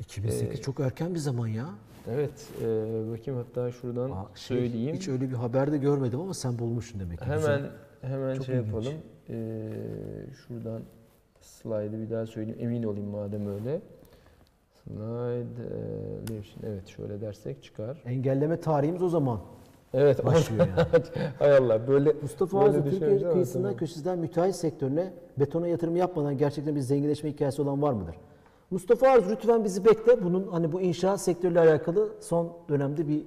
2008 çok erken bir zaman ya. Evet, e, bakayım hatta şuradan Aa, şey, söyleyeyim. Hiç öyle bir haberde görmedim ama sen bulmuşsun demek ki. Hemen Güzel. hemen Çok şey ilginç. yapalım. E, şuradan slide'ı bir daha söyleyeyim. Emin olayım madem öyle. Slide, e, evet şöyle dersek çıkar. Engelleme tarihimiz o zaman Evet, başlıyor yani. Hay Allah böyle Mustafa Arzu düşününce Türkiye ama kıyısından köşesinden müteahhit sektörüne betona yatırım yapmadan gerçekten bir zenginleşme hikayesi olan var mıdır? Mustafa Arzu lütfen bizi bekle. Bunun hani bu inşaat sektörüyle alakalı son dönemde bir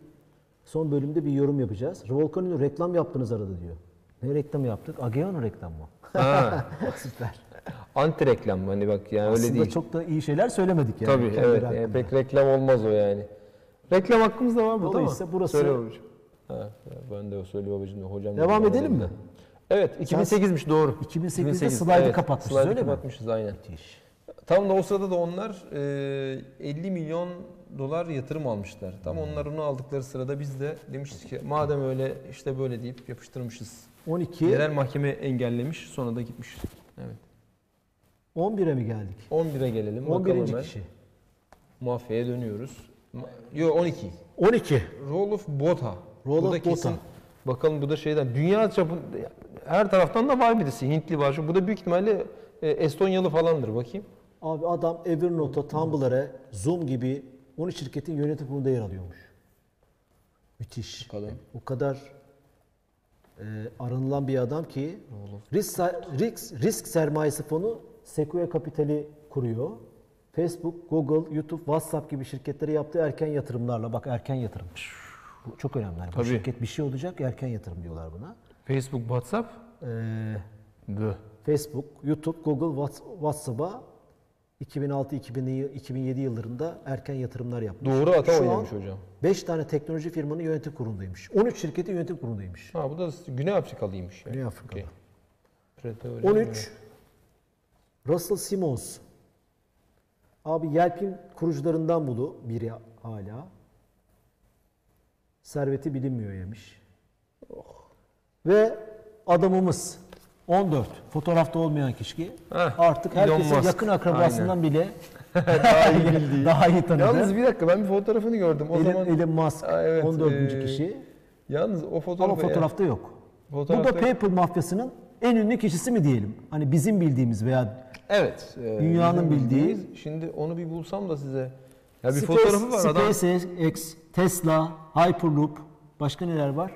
son bölümde bir yorum yapacağız. Revolcano'nun reklam yaptınız arada diyor. Ne reklam yaptık? Ageo'nun reklamı mı? Ha, Süper. anti reklam hani bak yani Aslında öyle değil. çok da iyi şeyler söylemedik yani. Tabii evet yani pek reklam olmaz o yani. Reklam hakkımız da var burada ama. Dolayısıyla burası- Söyle. Ha, ben de o söyle babacığım hocam. Devam edelim mi? Evet 2008'miş doğru. 2008'de slide'ı kapatmışız, slide'ı öyle mi? kapatmışız aynen. Müthiş. Tam da o sırada da onlar e, 50 milyon dolar yatırım almışlar. Tam onlar onu aldıkları sırada biz de demiştik ki madem öyle işte böyle deyip yapıştırmışız. 12, Yerel mahkeme engellemiş sonra da gitmiş. Evet. 11'e mi geldik? 11'e gelelim. 11. Bakalım kişi. Mafyaya dönüyoruz. Yo 12. 12. Roll of Roll bu da kesin. Botha. Bakalım bu da şeyden dünya çapında her taraftan da var birisi. Hintli var. Şu- Bu da büyük ihtimalle e, Estonyalı falandır bakayım. Abi adam Evernote'a, Tumblr'a, Zoom gibi 13 şirketin yönetim kurulunda yer alıyormuş. Müthiş. Bakalım. O kadar e, aranılan bir adam ki risk, risk, risk sermayesi fonu Sequoia Capital'i kuruyor. Facebook, Google, YouTube, WhatsApp gibi şirketlere yaptığı erken yatırımlarla bak erken yatırım. Bu çok önemli. Yani bu Tabii. şirket bir şey olacak erken yatırım diyorlar buna. Facebook, WhatsApp. Ee. Facebook, YouTube, Google, Whats- WhatsApp'a 2006-2007 yıllarında erken yatırımlar yapmış. Doğru hata Şu oynamış hocam. 5 tane teknoloji firmanın yönetim kurulundaymış. 13 şirketin yönetim kurulundaymış. Ha bu da Güney Afrikalıymış. Yani. Güney. Okey. Pretoria. 13 Russell Simmons. Abi Yelp'in kurucularından bulu biri hala. Serveti bilinmiyor yemiş. Ve adamımız 14. Fotoğrafta olmayan kişi Heh, artık herkesin Musk. yakın akrabasından bile Daha iyi bildiği. daha iyi tanıdı. Yalnız bir dakika ben bir fotoğrafını gördüm. O Elon, zaman Elon Musk Aa, evet, 14. ee, kişi yalnız o fotoğrafı ama fotoğrafta yok. Fotoğrafta- Bu da PayPal mafyasının en ünlü kişisi mi diyelim? Hani bizim bildiğimiz veya Evet. e, Dünyanın bildiği-. Şimdi onu bir bulsam da size. Ya bir Space- fotoğrafı var adam. SpaceX, Tesla, Hyperloop, başka neler var?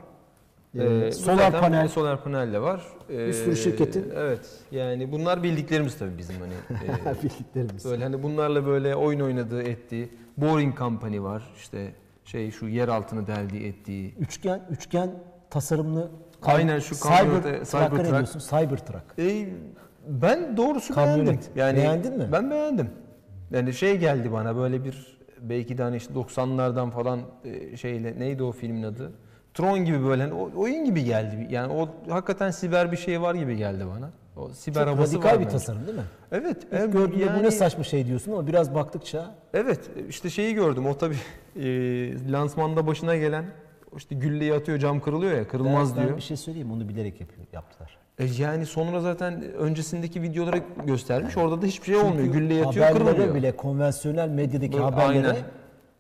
Ee, solar zaten panel. Solar panel de var. Ee, Bir sürü şirketin- Evet. Yani bunlar bildiklerimiz tabii bizim hani. e, Bildiklerimiz. böyle hani bunlarla böyle oyun oynadığı, ettiği. Boring Company var. İşte şey şu yer altını deldiği, ettiği. Üçgen üçgen tasarımlı Aynen şu Cyber, ne Cybertruck. diyorsun? Cybertruck. E, ben doğrusu Kamyonet. beğendim. Yani Beğendin mi? Ben beğendim. Yani şey geldi bana böyle bir belki de hani işte 90'lardan falan e, şeyle neydi o filmin adı? Tron gibi böyle hani o- oyun gibi geldi. Yani o hakikaten siber bir şey var gibi geldi bana. O siber Çok radikal var bir bence. tasarım değil mi? Evet. İlk em, gördüğünde bu yani- ne saçma şey diyorsun ama biraz baktıkça Evet işte şeyi gördüm o tabii e, lansmanda başına gelen işte gülleyi atıyor cam kırılıyor ya kırılmaz ben, ben diyor. bir şey söyleyeyim onu bilerek yapıyor, yaptılar. E yani sonra zaten öncesindeki videoları göstermiş. Orada da hiçbir şey olmuyor. Gülle yatıyor, kırılmıyor. bile konvansiyonel medyadaki Böyle, haberlere aynen.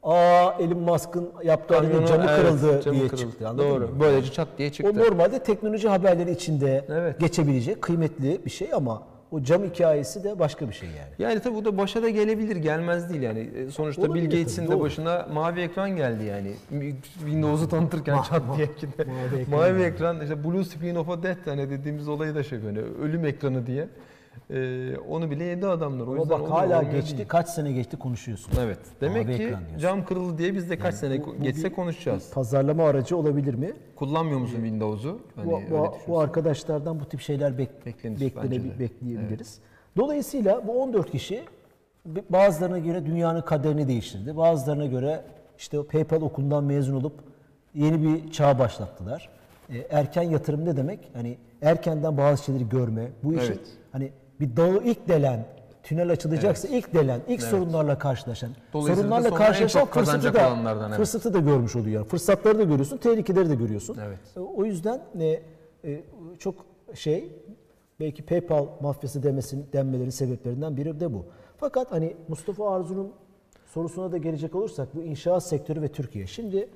aa Elon Musk'ın yaptığı Kamyonu, camı evet, kırıldı camı diye kırıldı. çıktı. Anladın Doğru. mı? Böylece çat diye O çıktı. normalde teknoloji haberleri içinde Evet. geçebilecek kıymetli bir şey ama o cam hikayesi de başka bir şey yani. Yani tabii bu da başa da gelebilir, gelmez değil yani. E, Sonuçta Olabilir Bill Gates'in tabii, de doğru. başına mavi ekran geldi yani. Windows'u tanıtırken çat diye mavi ekran Mavi yani. ekran, işte Blue Screen of a Death hani dediğimiz olayı da şey böyle ölüm ekranı diye. E, onu bile yedi adamlar. O Ama yüzden bak hala olmuyor geçti değil. kaç sene geçti konuşuyorsun. Evet. Demek Mavi ki ekran diyorsun. cam kırıldı diye biz de kaç sene bu- geçse bir- konuşacağız. Pazarlama aracı olabilir mi? Kullanmıyor musun Windows'u? Hani bu, öyle bu, bu arkadaşlardan bu tip şeyler bek, Beklenir beklene- bence de. bekleyebiliriz. Dolayısıyla bu 14 kişi bazılarına göre dünyanın kaderini değiştirdi. Bazılarına göre işte o PayPal okulundan mezun olup yeni bir çağ başlattılar. E, erken yatırım ne demek? Hani erkenden bazı şeyleri görme. Bu işin Evet. hani bir dağı ilk delen, tünel açılacaksa ilk delen, ilk sorunlarla karşılaşan, Dolayısıyla sorunlarla en karşılaşan çok fırsatı kazanacak da, olanlardan, evet. fırsatı da görmüş oluyor. Yani fırsatları da görüyorsun, tehlikeleri de görüyorsun. Evet. E, O yüzden e, e, çok şey belki PayPal mafyası demesin denmelerinin sebeplerinden biri de bu. Fakat hani Mustafa Arzu'nun sorusuna da gelecek olursak bu inşaat sektörü ve Türkiye. Şimdi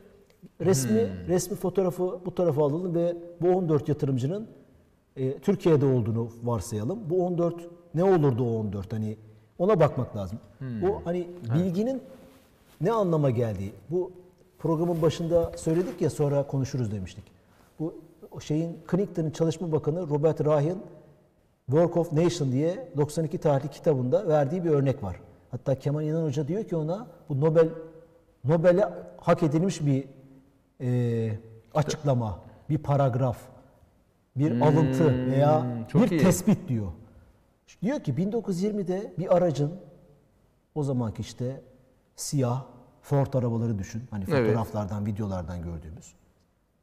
resmi Hmm. resmi fotoğrafı bu tarafa alalım ve bu 14 yatırımcının e, Türkiye'de olduğunu varsayalım. Bu 14 ne olurdu o 14 hani ona bakmak lazım. Hmm. Hani bilginin ne anlama geldiği. Bu programın başında söyledik ya sonra konuşuruz demiştik. Bu şeyin Clinton'ın çalışma bakanı Robert Ryan Work of Nation diye 92 tarihli kitabında verdiği bir örnek var. Hatta Kemal İnan Hoca diyor ki ona bu Nobel Nobel'e hak edilmiş bir e, açıklama, bir paragraf, bir alıntı veya Hmm, bir iyi. tespit diyor. Diyor ki 1920'de bir aracın o zamanki işte siyah Ford arabaları düşün. Hani Evet. fotoğraflardan, videolardan gördüğümüz.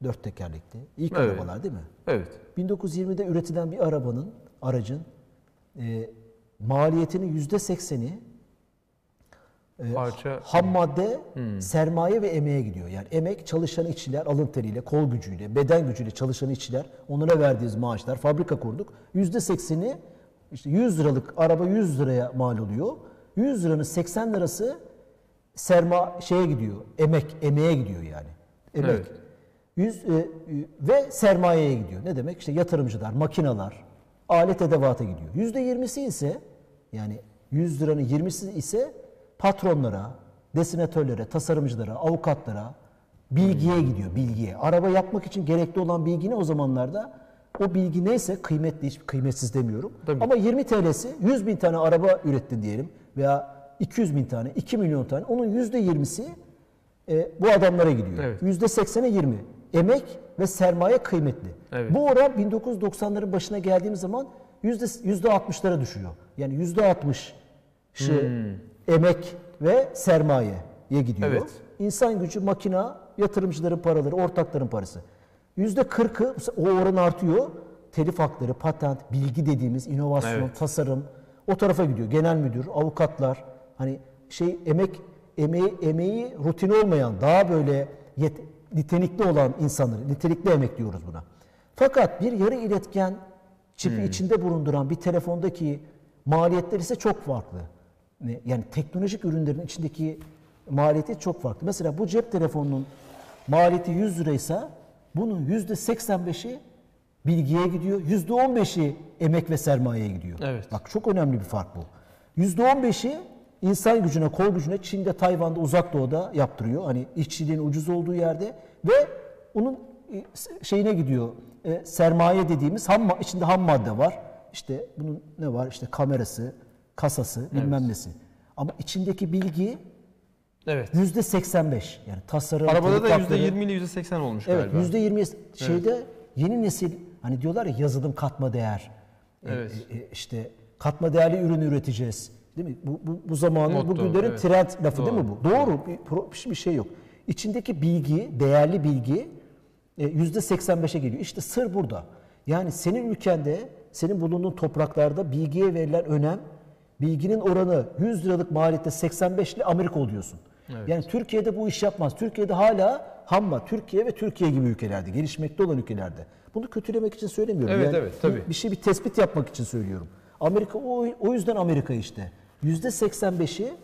Dört tekerlekli. ilk Evet. arabalar değil mi? Evet. 1920'de üretilen bir arabanın, aracın e, maliyetinin yüzde sekseni Parça ham madde, Hmm. sermaye ve emeğe gidiyor. Yani emek çalışan işçiler alın teriyle, kol gücüyle, beden gücüyle çalışan işçiler, onlara verdiğimiz maaşlar, fabrika kurduk. Yüzde sekseni işte 100 liralık araba 100 liraya mal oluyor. 100 liranın 80 lirası serma şeye gidiyor, emek, emeğe gidiyor yani. Emek. Evet. Yüz, e, ve sermayeye gidiyor. Ne demek? İşte yatırımcılar, makineler, alet edevata gidiyor. Yüzde yirmisi ise yani 100 liranın 20'si ise patronlara, desinatörlere, tasarımcılara, avukatlara, bilgiye gidiyor, bilgiye. Araba yapmak için gerekli olan bilgi ne o zamanlarda? O bilgi neyse kıymetli, hiç kıymetsiz demiyorum. Tabii. Ama 20 TL'si 100 bin tane araba ürettin diyelim veya 200 bin tane, 2 milyon tane. Onun yüzde 20'si e, bu adamlara gidiyor. Evet. Yüzde 80'e 20. Emek ve sermaye kıymetli. Evet. Bu oran 1990'ların başına geldiğimiz zaman yüzde yüzde 60'lara düşüyor. Yani yüzde 60'ı emek ve sermayeye gidiyor. Evet. İnsan gücü, makina, yatırımcıların paraları, ortakların parası. Yüzde 40'ı o oran artıyor. Telif hakları, patent, bilgi dediğimiz inovasyon, Evet. tasarım o tarafa gidiyor. Genel müdür, avukatlar, hani şey emek emeği emeği rutin olmayan, daha böyle yet, nitelikli olan insanları, nitelikli emek diyoruz buna. Fakat bir yarı iletken çipi içinde bulunduran bir telefondaki maliyetler ise çok farklı. Yani teknolojik ürünlerin içindeki maliyeti çok farklı. Mesela bu cep telefonunun maliyeti 100 liraysa bunun %85'i bilgiye gidiyor. %15'i emek ve sermayeye gidiyor. Evet. Bak çok önemli bir fark bu. %15'i insan gücüne, kol gücüne Çin'de, Tayvan'da, Uzak Doğu'da yaptırıyor. Hani işçiliğin ucuz olduğu yerde ve onun e, şeyine gidiyor. E, sermaye dediğimiz ham içinde ham madde var. İşte bunun ne var? İşte kamerası, kasası, bilmem nesi. Ama içindeki bilgi Evet. yüzde 85. Yani tasarım, Arabada da tetkikatları- %20 ile %80 olmuş Evet galiba. yüzde yirmi şeyde yeni nesil hani diyorlar ya yazılım katma değer. E, Evet. e, e, işte katma değerli ürün üreteceğiz. Değil mi? Bu, bu, bu zamanın Motto, bugünlerin evet. trend lafı değil mi Doğru, bu? Doğru. Bir, pro- bir şey yok. İçindeki bilgi, değerli bilgi e, yüzde 85'e geliyor. İşte sır burada. Yani senin ülkende, senin bulunduğun topraklarda bilgiye verilen önem, bilginin oranı 100 liralık maliyette 85 ile Amerika oluyorsun. Yani Türkiye'de bu iş yapmaz. Türkiye'de hala hamma, Türkiye ve Türkiye gibi ülkelerde, gelişmekte olan ülkelerde. Bunu kötülemek için söylemiyorum. Evet, yani evet, tabii. Bir, şey bir tespit yapmak için söylüyorum. Amerika o, o yüzden Amerika işte. Yüzde 85'i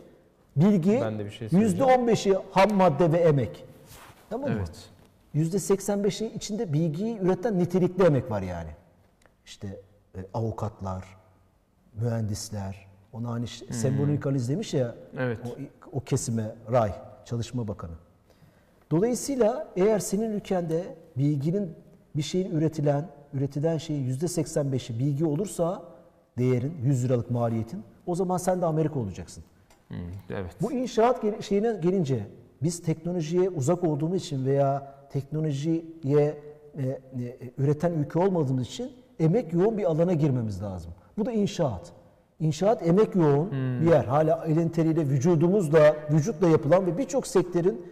bilgi, Ben de bir şey yüzde söyleyeceğim. 15'i ham madde ve emek. Tamam mı? Evet. Yüzde 85'i içinde bilgiyi üreten nitelikli emek var yani. İşte e, avukatlar, mühendisler, ona hani hmm. sembolik analiz demiş ya Evet. o, o kesime Ray, Çalışma Bakanı. Dolayısıyla eğer senin ülkende bilginin bir şeyin üretilen, üretilen şeyin yüzde 85'i bilgi olursa değerin, 100 liralık maliyetin o zaman sen de Amerika olacaksın. Hı, Evet. Bu inşaat gel- şeyine gelince biz teknolojiye uzak olduğumuz için veya teknolojiye e, e, üreten ülke olmadığımız için emek yoğun bir alana girmemiz lazım. Bu da inşaat. İnşaat emek yoğun bir yer. Hala elin teriyle vücudumuzla, vücutla yapılan ve birçok sektörün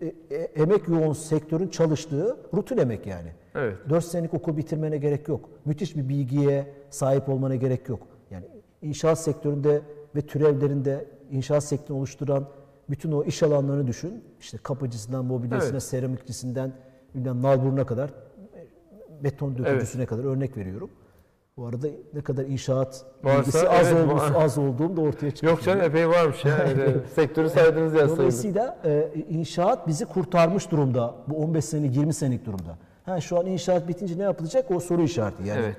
e, e, emek yoğun sektörün çalıştığı rutin emek yani. Evet. 4 senelik okul bitirmene gerek yok. Müthiş bir bilgiye sahip olmana gerek yok. Yani inşaat sektöründe ve türevlerinde inşaat sektörünü oluşturan bütün o iş alanlarını düşün. İşte kapıcısından, mobilyasına, Evet. seramikçisinden, bilmem nalburuna kadar, beton dökücüsüne kadar örnek veriyorum. Bu arada ne kadar inşaat Varsa, bilgisi az, evet, olmuş, var. az olduğum da ortaya çıkıyor. Yok canım epey varmış ya. Öyle Sektörü saydınız ya. Dolayısıyla e, inşaat bizi kurtarmış durumda. Bu 15 senelik 20 senelik durumda. Ha, şu an inşaat bitince ne yapılacak? O soru işareti. Yani Evet.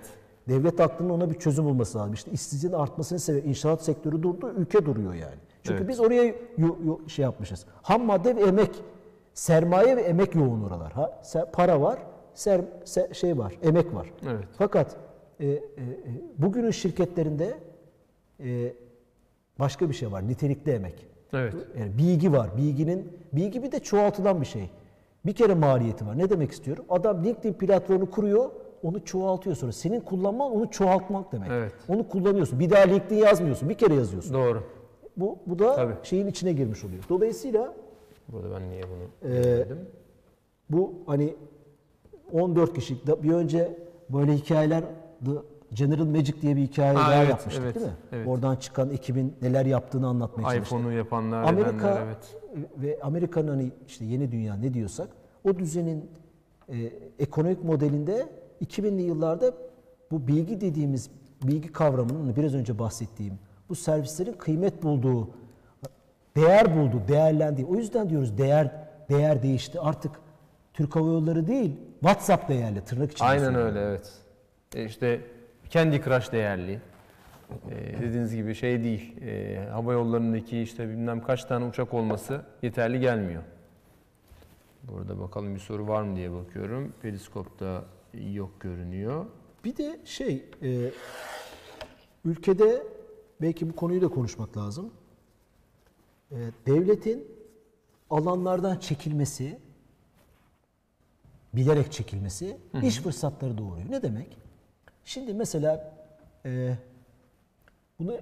devlet aklının ona bir çözüm bulması lazım. İşte işsizliğin artmasını sebebi inşaat sektörü durdu, ülke duruyor yani. Çünkü Evet. biz oraya yo- yo- şey yapmışız. Ham madde ve emek, sermaye ve emek yoğun oralar. Ha, para var, ser, se- şey var, emek var. Evet. Fakat e, e, e, bugünün şirketlerinde e, başka bir şey var, nitelikli emek. Evet. Yani bilgi var. Bilginin bilgi bir de çoğaltılan bir şey. Bir kere maliyeti var. Ne demek istiyorum? Adam LinkedIn platformunu kuruyor, onu çoğaltıyor sonra. Senin kullanman onu çoğaltmak demek. Evet. Onu kullanıyorsun. Bir daha LinkedIn yazmıyorsun. Bir kere yazıyorsun. Doğru. Bu bu da Tabii. şeyin içine girmiş oluyor. Dolayısıyla Burada ben niye bunu dedim? bu hani 14 kişilik bir önce böyle hikayeler The General Magic diye bir hikaye Ha, daha evet, yapmıştık evet, değil mi? evet. Oradan çıkan ekibin neler yaptığını anlatmaya çalıştık. iPhone'u yapanlar, Amerika edenler evet. ve Amerika'nın hani işte yeni dünya ne diyorsak o düzenin e, ekonomik modelinde 2000'li yıllarda bu bilgi dediğimiz bilgi kavramının hani biraz önce bahsettiğim bu servislerin kıymet bulduğu, değer bulduğu, değerlendiği. O yüzden diyoruz değer değer değişti. Artık Türk Hava Yolları değil, WhatsApp değerli tırnak içinde. Aynen söylüyorum. öyle evet. E işte Candy Crush değerli. E, dediğiniz gibi şey değil. E, hava yollarındaki işte bilmem kaç tane uçak olması yeterli gelmiyor. Burada bakalım bir soru var mı diye bakıyorum. Periskopta yok görünüyor. Bir de şey, e, ülkede belki bu konuyu da konuşmak lazım. E, devletin alanlardan çekilmesi, bilerek çekilmesi iş fırsatları doğuruyor. Ne demek? Şimdi mesela e, bunu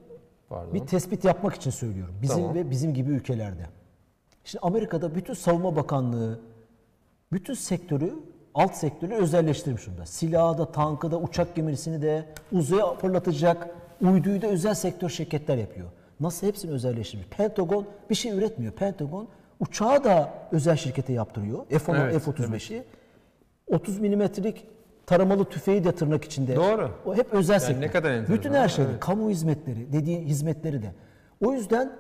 Pardon. bir tespit yapmak için söylüyorum. Bizim Tamam. ve bizim gibi ülkelerde. Şimdi Amerika'da bütün savunma bakanlığı, bütün sektörü, alt sektörü özelleştirmiş durumda. Silahı da, tankı da, uçak gemisini de, uzaya fırlatacak, uyduyu da özel sektör şirketler yapıyor. Nasıl hepsini özelleştirmiş. Pentagon bir şey üretmiyor. Pentagon uçağı da özel şirkete yaptırıyor. F-10, Evet, F-35'i. 30 milimetrelik taramalı tüfeği de tırnak içinde. Doğru. O hep özel sektör. ne kadar enteresan. Bütün her şeyde. Evet. Kamu hizmetleri, dediği hizmetleri de. O yüzden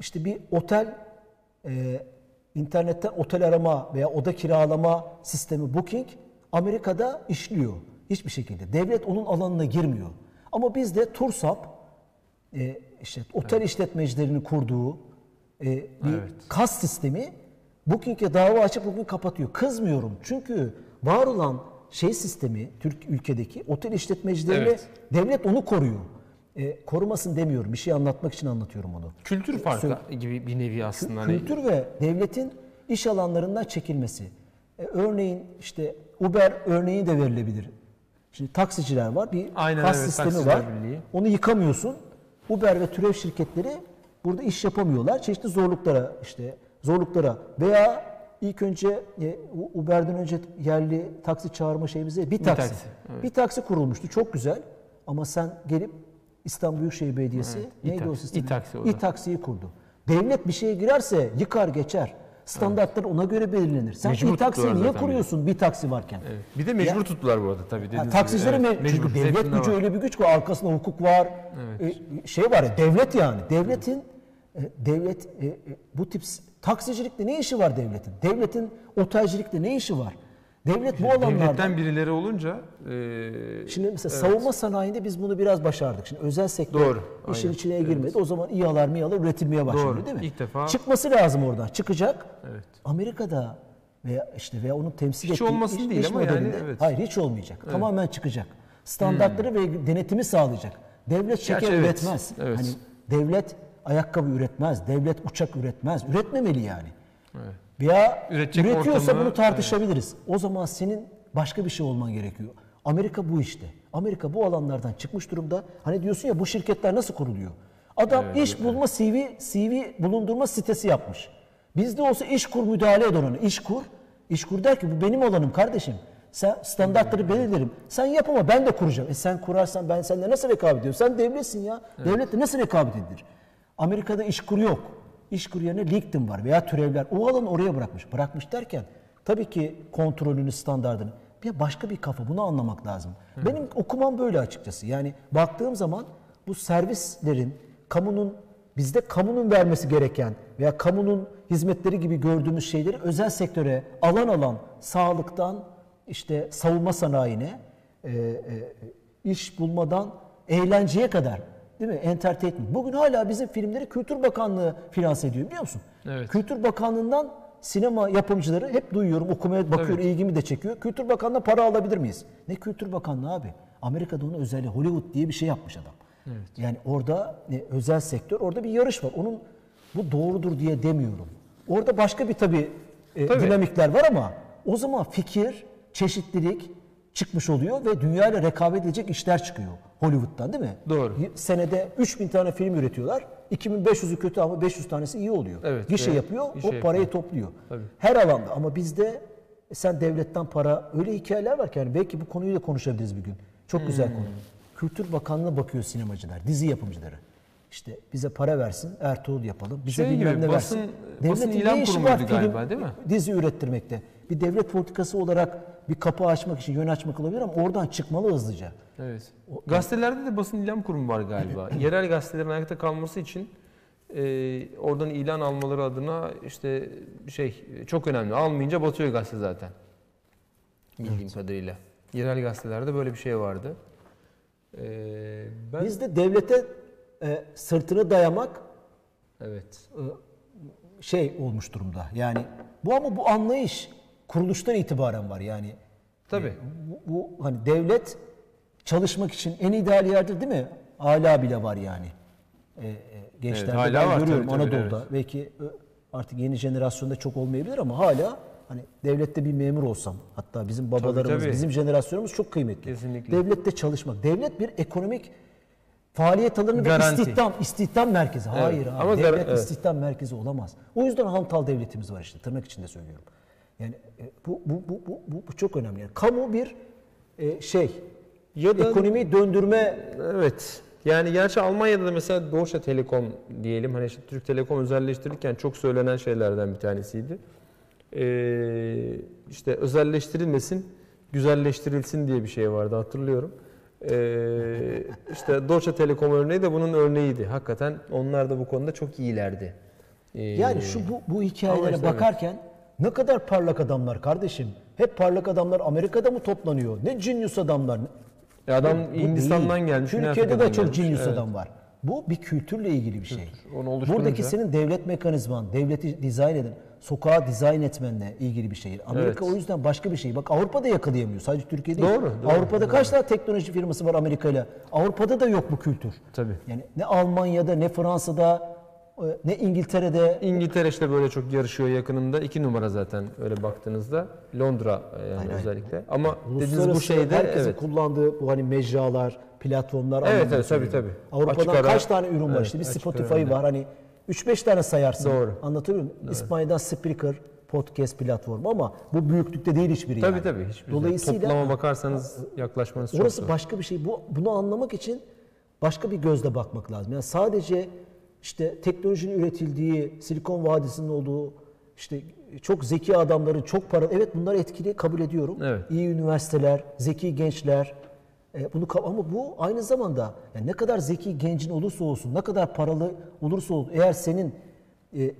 işte bir otel e, internetten otel arama veya oda kiralama sistemi Booking Amerika'da işliyor. Hiçbir şekilde. Devlet onun alanına girmiyor. Ama bizde Tursap e, işte otel işletmecilerinin kurduğu e, bir Evet. kas sistemi Booking'e dava açıp Booking kapatıyor. Kızmıyorum. Çünkü var olan şey sistemi Türk ülkedeki otel işletmecilerine Evet. devlet onu koruyor. E, korumasın demiyorum. Bir şey anlatmak için anlatıyorum onu. Kültür farkı gibi bir nevi aslında. Hani Kültür ve devletin iş alanlarından çekilmesi. E, örneğin işte Uber örneği de verilebilir. Şimdi taksiciler var, bir Aynen, kas evet, sistemi var. Birliği. Onu yıkamıyorsun. Uber ve türev şirketleri burada iş yapamıyorlar. Çeşitli zorluklara işte zorluklara veya ilk önce e, Uber'den önce yerli taksi çağırma şeyimize bir taksi. taksi, evet. Bir taksi kurulmuştu. Çok güzel. Ama sen gelip İstanbul Büyükşehir Belediyesi Evet, neydi İ-taksi, o sistem? İ-taksi o da. İ-taksiyi kurdu. Devlet bir şeye girerse yıkar geçer. Standartlar ona göre belirlenir. Sen Mecbur İ-taksiyi tuttular niye kuruyorsun bir taksi varken? Evet. Bir de mecbur tuttular bu arada tabii. Ha, taksicileri? Evet, Çünkü devlet gücü var. öyle bir güç ki arkasında hukuk var. Evet. E, şey var ya devlet yani. Devletin e, devlet e, e, bu tip taksicilikle ne işi var devletin? Devletin otelcilikle ne işi var? Devlet bu alanlarda Devletten birileri olunca e, Şimdi mesela savunma sanayinde biz bunu biraz başardık. Şimdi özel sektör Doğru, işin aynen. içine girmedi. O zaman İHA'lar MİHA'lar üretilmeye başladı Doğru, değil mi? ilk defa- Çıkması lazım oradan. Çıkacak. Evet. Amerika'da veya işte veya onun temsil Hiç ettiği olmasın iş, değil iş ama yani evet. hayır hiç olmayacak. Tamamen çıkacak. Standartları ve denetimi sağlayacak. Devlet şeker Gerçi evet, üretmez. evet. Hani devlet ayakkabı üretmez, devlet uçak üretmez. Üretmemeli yani. Evet. Veya Üretecek üretiyorsa ortamı- bunu tartışabiliriz. O zaman senin başka bir şey olman gerekiyor. Amerika bu işte. Amerika bu alanlardan çıkmış durumda. Hani diyorsun ya bu şirketler nasıl kuruluyor? Adam iş bulma CV CV bulundurma sitesi yapmış. Bizde olsa iş kur müdahale eder onu. İş kur. İş kur der ki bu benim alanım kardeşim. Sen standartları belirlerim. Sen yap ama ben de kuracağım. E sen kurarsan ben seninle nasıl rekabet ediyorum? Sen devletsin ya. Devletle nasıl rekabet edilir? Amerika'da iş kur yok. İş kur yerine LinkedIn var veya türevler. O alanı oraya bırakmış. Bırakmış derken tabii ki kontrolünü, standartını. Bir başka bir kafa. Bunu anlamak lazım. Benim okumam böyle açıkçası. Yani baktığım zaman bu servislerin, kamunun bizde kamunun vermesi gereken veya kamunun hizmetleri gibi gördüğümüz şeyleri özel sektöre alan alan sağlıktan işte savunma sanayine e, e, iş bulmadan eğlenceye kadar değil mi? Entertainment. Bugün hala bizim filmleri Kültür Bakanlığı finanse ediyor biliyor musun? Evet. Kültür Bakanlığı'ndan sinema yapımcıları hep duyuyorum, okumaya bakıyorum, ilgimi de çekiyor. Kültür Bakanlığı'na para alabilir miyiz? Ne Kültür Bakanlığı abi? Amerika'da onun özelliği Hollywood diye bir şey yapmış adam. Yani orada e, özel sektör, orada bir yarış var. Onun bu doğrudur diye demiyorum. Orada başka bir tabii, e, Tabii. dinamikler var ama o zaman fikir, çeşitlilik çıkmış oluyor ve dünya ile rekabet edecek işler çıkıyor Hollywood'dan değil mi? Doğru. Senede 3000 tane film üretiyorlar. 2500'ü kötü ama 500 tanesi iyi oluyor. Evet, Gişe evet. yapıyor, o parayı yapıyor. topluyor. Tabii. Her alanda ama bizde e, sen devletten para öyle hikayeler var ki yani belki bu konuyu da konuşabiliriz bir gün. Çok güzel Hmm. konu. Kültür Bakanlığı'na bakıyor sinemacılar, dizi yapımcıları. İşte bize para versin, Ertuğrul yapalım. Bize Şey bilmem gibi, ne basın- versin. basın Devletin ilan kurumuydu film, galiba, değil mi? dizi ürettirmekte. Bir devlet politikası olarak bir kapı açmak için, yön açmak olabilir ama oradan çıkmalı hızlıca. Evet. Gazetelerde de basın ilan kurumu var galiba. Yerel gazetelerin ayakta kalması için e, oradan ilan almaları adına işte şey çok önemli. Almayınca batıyor gazete zaten. Bildiğim kadarıyla. Yerel gazetelerde böyle bir şey vardı. E, ben Bizde devlete e, sırtını dayamak evet. şey olmuş durumda. Yani bu ama bu anlayış kuruluştan itibaren var. Yani Tabii. bu, bu hani devlet çalışmak için en ideal yerdir değil mi? Hala bile var yani. E, e, gençlerde Evet, hala ben var görüyorum tabii, tabii, Anadolu'da. Belki ö, artık yeni jenerasyonda çok olmayabilir ama hala hani devlette bir memur olsam hatta bizim babalarımız, tabii. bizim jenerasyonumuz çok kıymetli. Kesinlikle. Devlette çalışmak. Devlet bir ekonomik faaliyet alanı ve istihdam, istihdam merkezi. Hayır abi. ama devlet evet. istihdam merkezi olamaz. O yüzden hantal devletimiz var işte tırnak içinde söylüyorum. Yani e, bu bu bu bu, bu, bu çok önemli. Yani kamu bir e, şey Ya da- ekonomiyi döndürme Evet. Yani gerçi Almanya'da da mesela Deutsche Telekom diyelim hani işte Türk Telekom özelleştirirken çok söylenen şeylerden bir tanesiydi. Ee, işte özelleştirilmesin güzelleştirilsin diye bir şey vardı hatırlıyorum. Ee, işte Deutsche Telekom örneği de bunun örneğiydi. Hakikaten onlar da bu konuda çok iyilerdi. Ee, Yani şu bu, bu hikayelere işte bakarken ne kadar parlak adamlar kardeşim. Hep parlak adamlar Amerika'da mı toplanıyor? Ne genius adamlar. Ya adam Bu Hindistan'dan değil. gelmiş. Türkiye'de de çok genius Evet. adam var. Bu bir kültürle ilgili bir şey. Onu oluşturunca- Buradaki senin devlet mekanizman, devleti dizayn eden, sokağa dizayn etmenle ilgili bir şey. Amerika Evet. o yüzden başka bir şey. Bak Avrupa'da yakalayamıyor. Sadece Türkiye değil. Doğru, doğru, Avrupa'da kaç tane teknoloji firması var Amerika ile? Avrupa'da da yok bu kültür. Tabii. Yani ne Almanya'da, ne Fransa'da, e, ne İngiltere'de, İngiltere işte böyle çok yarışıyor yakınında. iki numara zaten öyle baktığınızda. Londra e, yani özellikle. Ama dediğiniz bu şeyde herkesin evet. kullandığı bu hani mecralar, platformlar Evet, evet, tabii, tabii. Avrupa'dan Açık ara- kaç tane ürün var Evet, işte bir Spotify var hani 3-5 tane sayarsın. Doğru. Anlatabiliyor muyum? İspanya'dan Spreaker podcast platformu ama bu büyüklükte değil hiçbiri Tabii yani. tabii. Hiçbir Dolayısıyla Toplama bakarsanız yaklaşmanız çok orası başka bir şey. Bu bunu anlamak için başka bir gözle bakmak lazım. Yani sadece işte teknolojinin üretildiği, Silikon Vadisi'nin olduğu işte çok zeki adamların çok para evet bunlar etkili kabul ediyorum. Evet. İyi üniversiteler, zeki gençler e, bunu ama bu aynı zamanda yani ne kadar zeki gencin olursa olsun, ne kadar paralı olursa olsun eğer senin e, e, e,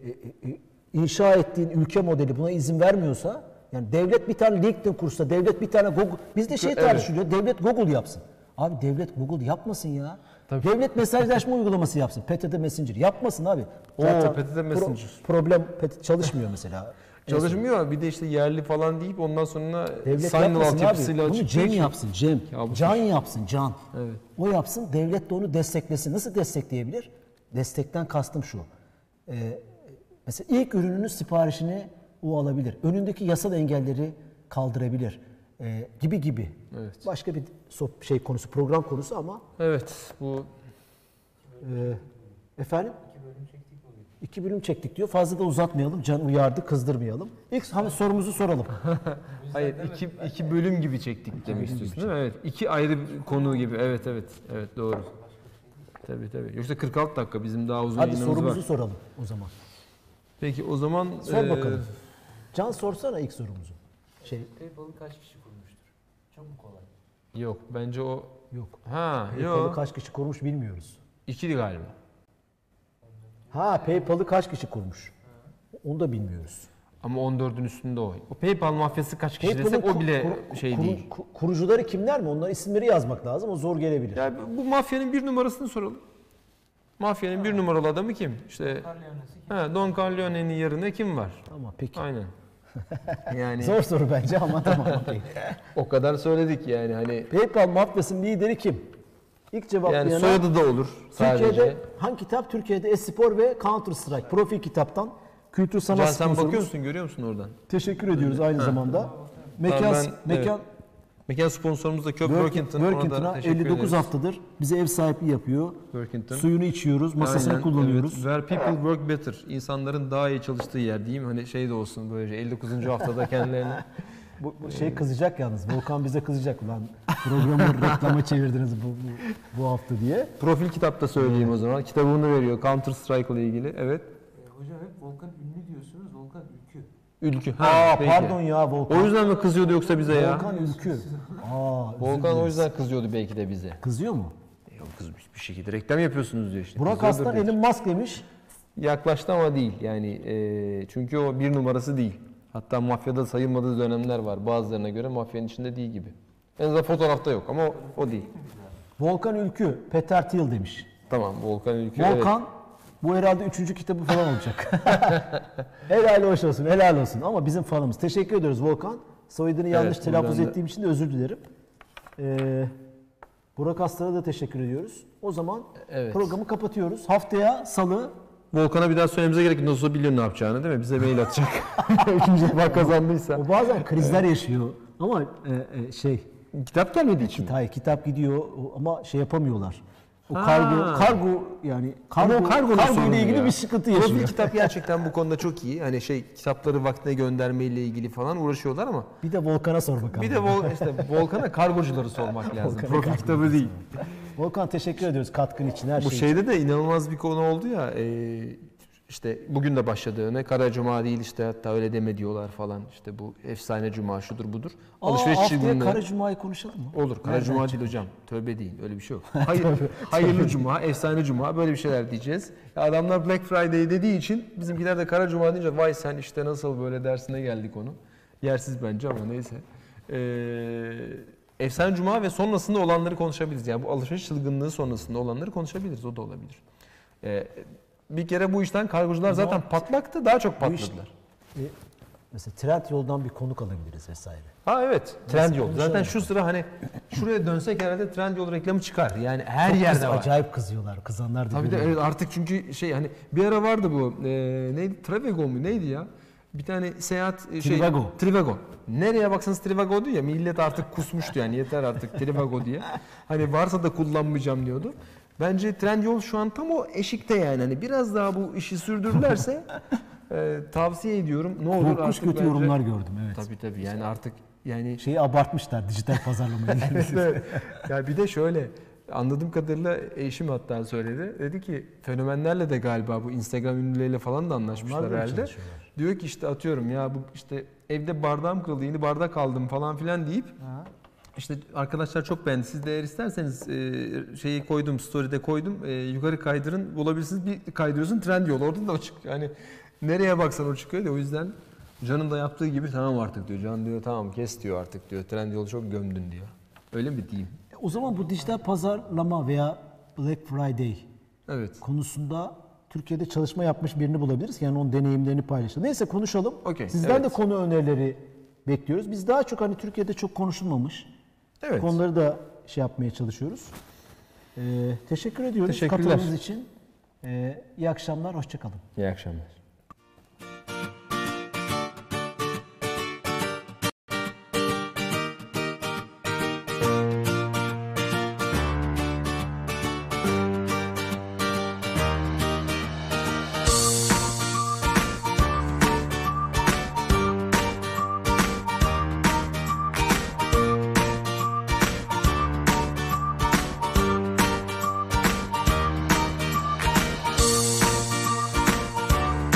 inşa ettiğin ülke modeli buna izin vermiyorsa yani devlet bir tane LinkedIn kursa, devlet bir tane Google bizde şey Evet. tartışılıyor. Devlet Google yapsın. Abi devlet Google yapmasın ya. Devlet mesajlaşma uygulaması yapsın. PTT Messenger yapmasın abi. Oo, PTT Messenger. problem PTT çalışmıyor mesela. Çalışmıyor bir de işte yerli falan deyip ondan sonra Devlet sign yapmasın altyapısıyla abi. Bunu Cem yapsın Cem. Kabus. Can yapsın Can. Evet. O yapsın devlet de onu desteklesin. Nasıl destekleyebilir? Destekten kastım şu. Ee, mesela ilk ürününün siparişini o alabilir. Önündeki yasal engelleri kaldırabilir. Ee, gibi gibi. Evet. Başka bir şey konusu, program konusu ama Evet bu e, efendim? İki bölüm çektik diyor. Fazla da uzatmayalım. Can uyardı, kızdırmayalım. İlk hani sorumuzu soralım. hayır iki, iki bölüm gibi çektik demek istiyorsun değil mi? Evet. iki ayrı konu gibi. Evet evet. Evet doğru. Tabii tabii. Yoksa 46 dakika bizim daha uzun Hadi yayınımız sorumuzu var. soralım o zaman. Peki o zaman Sor e, bakalım. Can sorsana ilk sorumuzu. Şey PayPal'ı kaç kişi? Çok mu kolay? Yok bence o yok. ha PayPal'ı yok. kaç kişi kurmuş bilmiyoruz. İkili galiba. Ha PayPal'ı kaç kişi kurmuş? Onu da bilmiyoruz. Ama 14'ün üstünde o. O PayPal mafyası kaç kişi desek o bile kur- kur- şey kuru- değil. ku- kurucuları kimler mi? Onların isimleri yazmak lazım. O zor gelebilir. Ya bu mafyanın bir numarasını soralım. Mafyanın bir numaralı adamı kim? İşte Carleone'si kim? ha, Don Corleone'nin yerine kim var? Tamam peki. Aynen. Yani Zor soru bence ama tamam okey. o kadar söyledik yani hani PayPal mafyasının lideri kim? İlk cevaplayana yani soyadı da olur sadece. Türkiye'de hangi kitap? Türkiye'de Espor ve Counter Strike. Profil kitaptan kültür sanat Can sen sponsorumuz. bakıyor musun görüyor musun oradan? Teşekkür ediyoruz aynı zamanda. Mekan, Tamam, ben- mekan Mekan sponsorumuz da Köp Working- Workington. Workington'a teşekkür 59 ederiz. haftadır bize ev sahipliği yapıyor. Workington. Suyunu içiyoruz, masasını Aynen, kullanıyoruz. evet. Where people work better. İnsanların daha iyi çalıştığı yer diyeyim. Hani şey de olsun böylece 59. haftada kendilerine. Bu, bu şey kızacak yalnız. Volkan bize kızacak lan. Programı reklama çevirdiniz bu, bu, bu hafta diye. Profil kitapta söyleyeyim o zaman. Kitabını veriyor Counter Strike ile ilgili. Evet. E, hocam hep. Volkan ülkü. Ülkü. Aa peki. pardon ya Volkan. O yüzden mi kızıyordu yoksa bize ya? Volkan Ülkü. Aa, özür Volkan o dileriz. yüzden kızıyordu belki de bize. Kızıyor mu? Yok kızmış bir şekilde reklam yapıyorsunuz diyor işte. Burak Kızıyordur Aslan belki. Elon Musk demiş. Yaklaştı ama değil. Yani e, çünkü o bir numarası değil. Hatta mafyada sayılmadığı dönemler var. Bazılarına göre mafyanın içinde değil gibi. En azından fotoğrafta yok ama o, o değil. Volkan Ülkü, Peter Thiel demiş. Tamam Volkan Ülkü. evet. Bu herhalde üçüncü kitabı falan olacak. helal hoş olsun, helal olsun. Ama bizim fanımız. Teşekkür ediyoruz Volkan. Soyadını yanlış Evet, telaffuz ettiğim için de özür dilerim. Ee, Burak Aslan'a da teşekkür ediyoruz. O zaman Evet. programı kapatıyoruz. Haftaya salı Volkan'a bir daha söylememize gerek yok. Nasıl biliyor ne yapacağını değil mi? Bize mail atacak. İkinci defa kazandıysa. o bazen krizler yaşıyor. Ama e, e, şey, Kitap gelmediği için mi? hayır kitap gidiyor ama şey yapamıyorlar. O Ha. kargo, kargo yani kargo, Ama o kargonun kargo sorunu ile ilgili ya. bir sıkıntı Profil yaşıyor. kitap gerçekten bu konuda çok iyi. Hani şey kitapları vaktine göndermeyle ilgili falan uğraşıyorlar ama Bir de Volkan'a sor bakalım. bir de Vol işte Volkan'a kargocuları sormak lazım. Volkan'a Profil kargo kitabı değil. Volkan teşekkür ediyoruz katkın için her Bu şey için. şeyde de inanılmaz bir konu oldu ya. e, işte bugün de başladığını, Kara Cuma değil işte hatta öyle deme diyorlar falan. İşte bu efsane Cuma şudur budur. Alışveriş haftaya çılgınlığı- Kara Cuma'yı konuşalım mı? Olur. Kara Nereden Cuma değil hocam. Tövbe değil. Öyle bir şey yok. Hayır, hayırlı Cuma, efsane Cuma böyle bir şeyler diyeceğiz. Ya adamlar Black Friday dediği için bizimkiler de Kara Cuma deyince vay sen işte nasıl böyle dersine geldik onu. Yersiz bence ama neyse. Ee, efsane Cuma ve sonrasında olanları konuşabiliriz. Yani bu alışveriş çılgınlığı sonrasında olanları konuşabiliriz. O da olabilir. Ee, bir kere bu işten kargocular zaten patlaktı. Daha çok patladılar. E, mesela trend yoldan bir konuk alabiliriz vesaire. Ha evet. Trend yol. konuşalım. Zaten şu sıra hani şuraya dönsek herhalde trend yol reklamı çıkar. Yani her Çok yerde kız- var. Acayip kızıyorlar. Kızanlar da Tabii de görüyorum. evet artık çünkü şey hani bir ara vardı bu e, neydi Travego mu neydi ya? Bir tane seyahat e, şey Trivago. Trivago. Nereye baksanız Trivago diyor ya millet artık kusmuştu yani yeter artık Trivago diye. Hani varsa da kullanmayacağım diyordu. Bence Trendyol şu an tam o eşikte yani. Hani biraz daha bu işi sürdürürlerse e, tavsiye ediyorum. Ne olur Korkunç artık kötü bence- yorumlar gördüm evet. Tabii tabii yani artık yani Şeyi abartmışlar dijital pazarlamayı. Evet. ya bir de şöyle anladığım kadarıyla eşim hatta söyledi. Dedi ki fenomenlerle de galiba bu Instagram ünlüleriyle falan da anlaşmışlar Onlar herhalde. Diyor ki işte atıyorum ya bu işte evde bardağım kırıldı yeni bardak aldım falan filan deyip Ha. İşte arkadaşlar çok beğendi. Siz de eğer isterseniz e, şeyi koydum story'de koydum. E, yukarı kaydırın bulabilirsiniz. Bir kaydırıyorsun trend yol. Orada da çıkıyor. Yani nereye baksan o çıkıyor da o yüzden Can'ın da yaptığı gibi tamam artık diyor. Can diyor tamam kes diyor artık diyor. Trend yolu çok gömdün diyor. Öyle mi diyeyim? E, O zaman bu dijital pazarlama veya Black Friday Evet. konusunda Türkiye'de çalışma yapmış birini bulabiliriz. Yani onun deneyimlerini paylaşalım. Neyse konuşalım. Okey, Sizden evet. de konu önerileri bekliyoruz. Biz daha çok hani Türkiye'de çok konuşulmamış Evet. konuları da şey yapmaya çalışıyoruz. Ee, teşekkür ediyoruz Teşekkürler. katıldığınız için. Ee, iyi akşamlar, hoşçakalın. İyi akşamlar.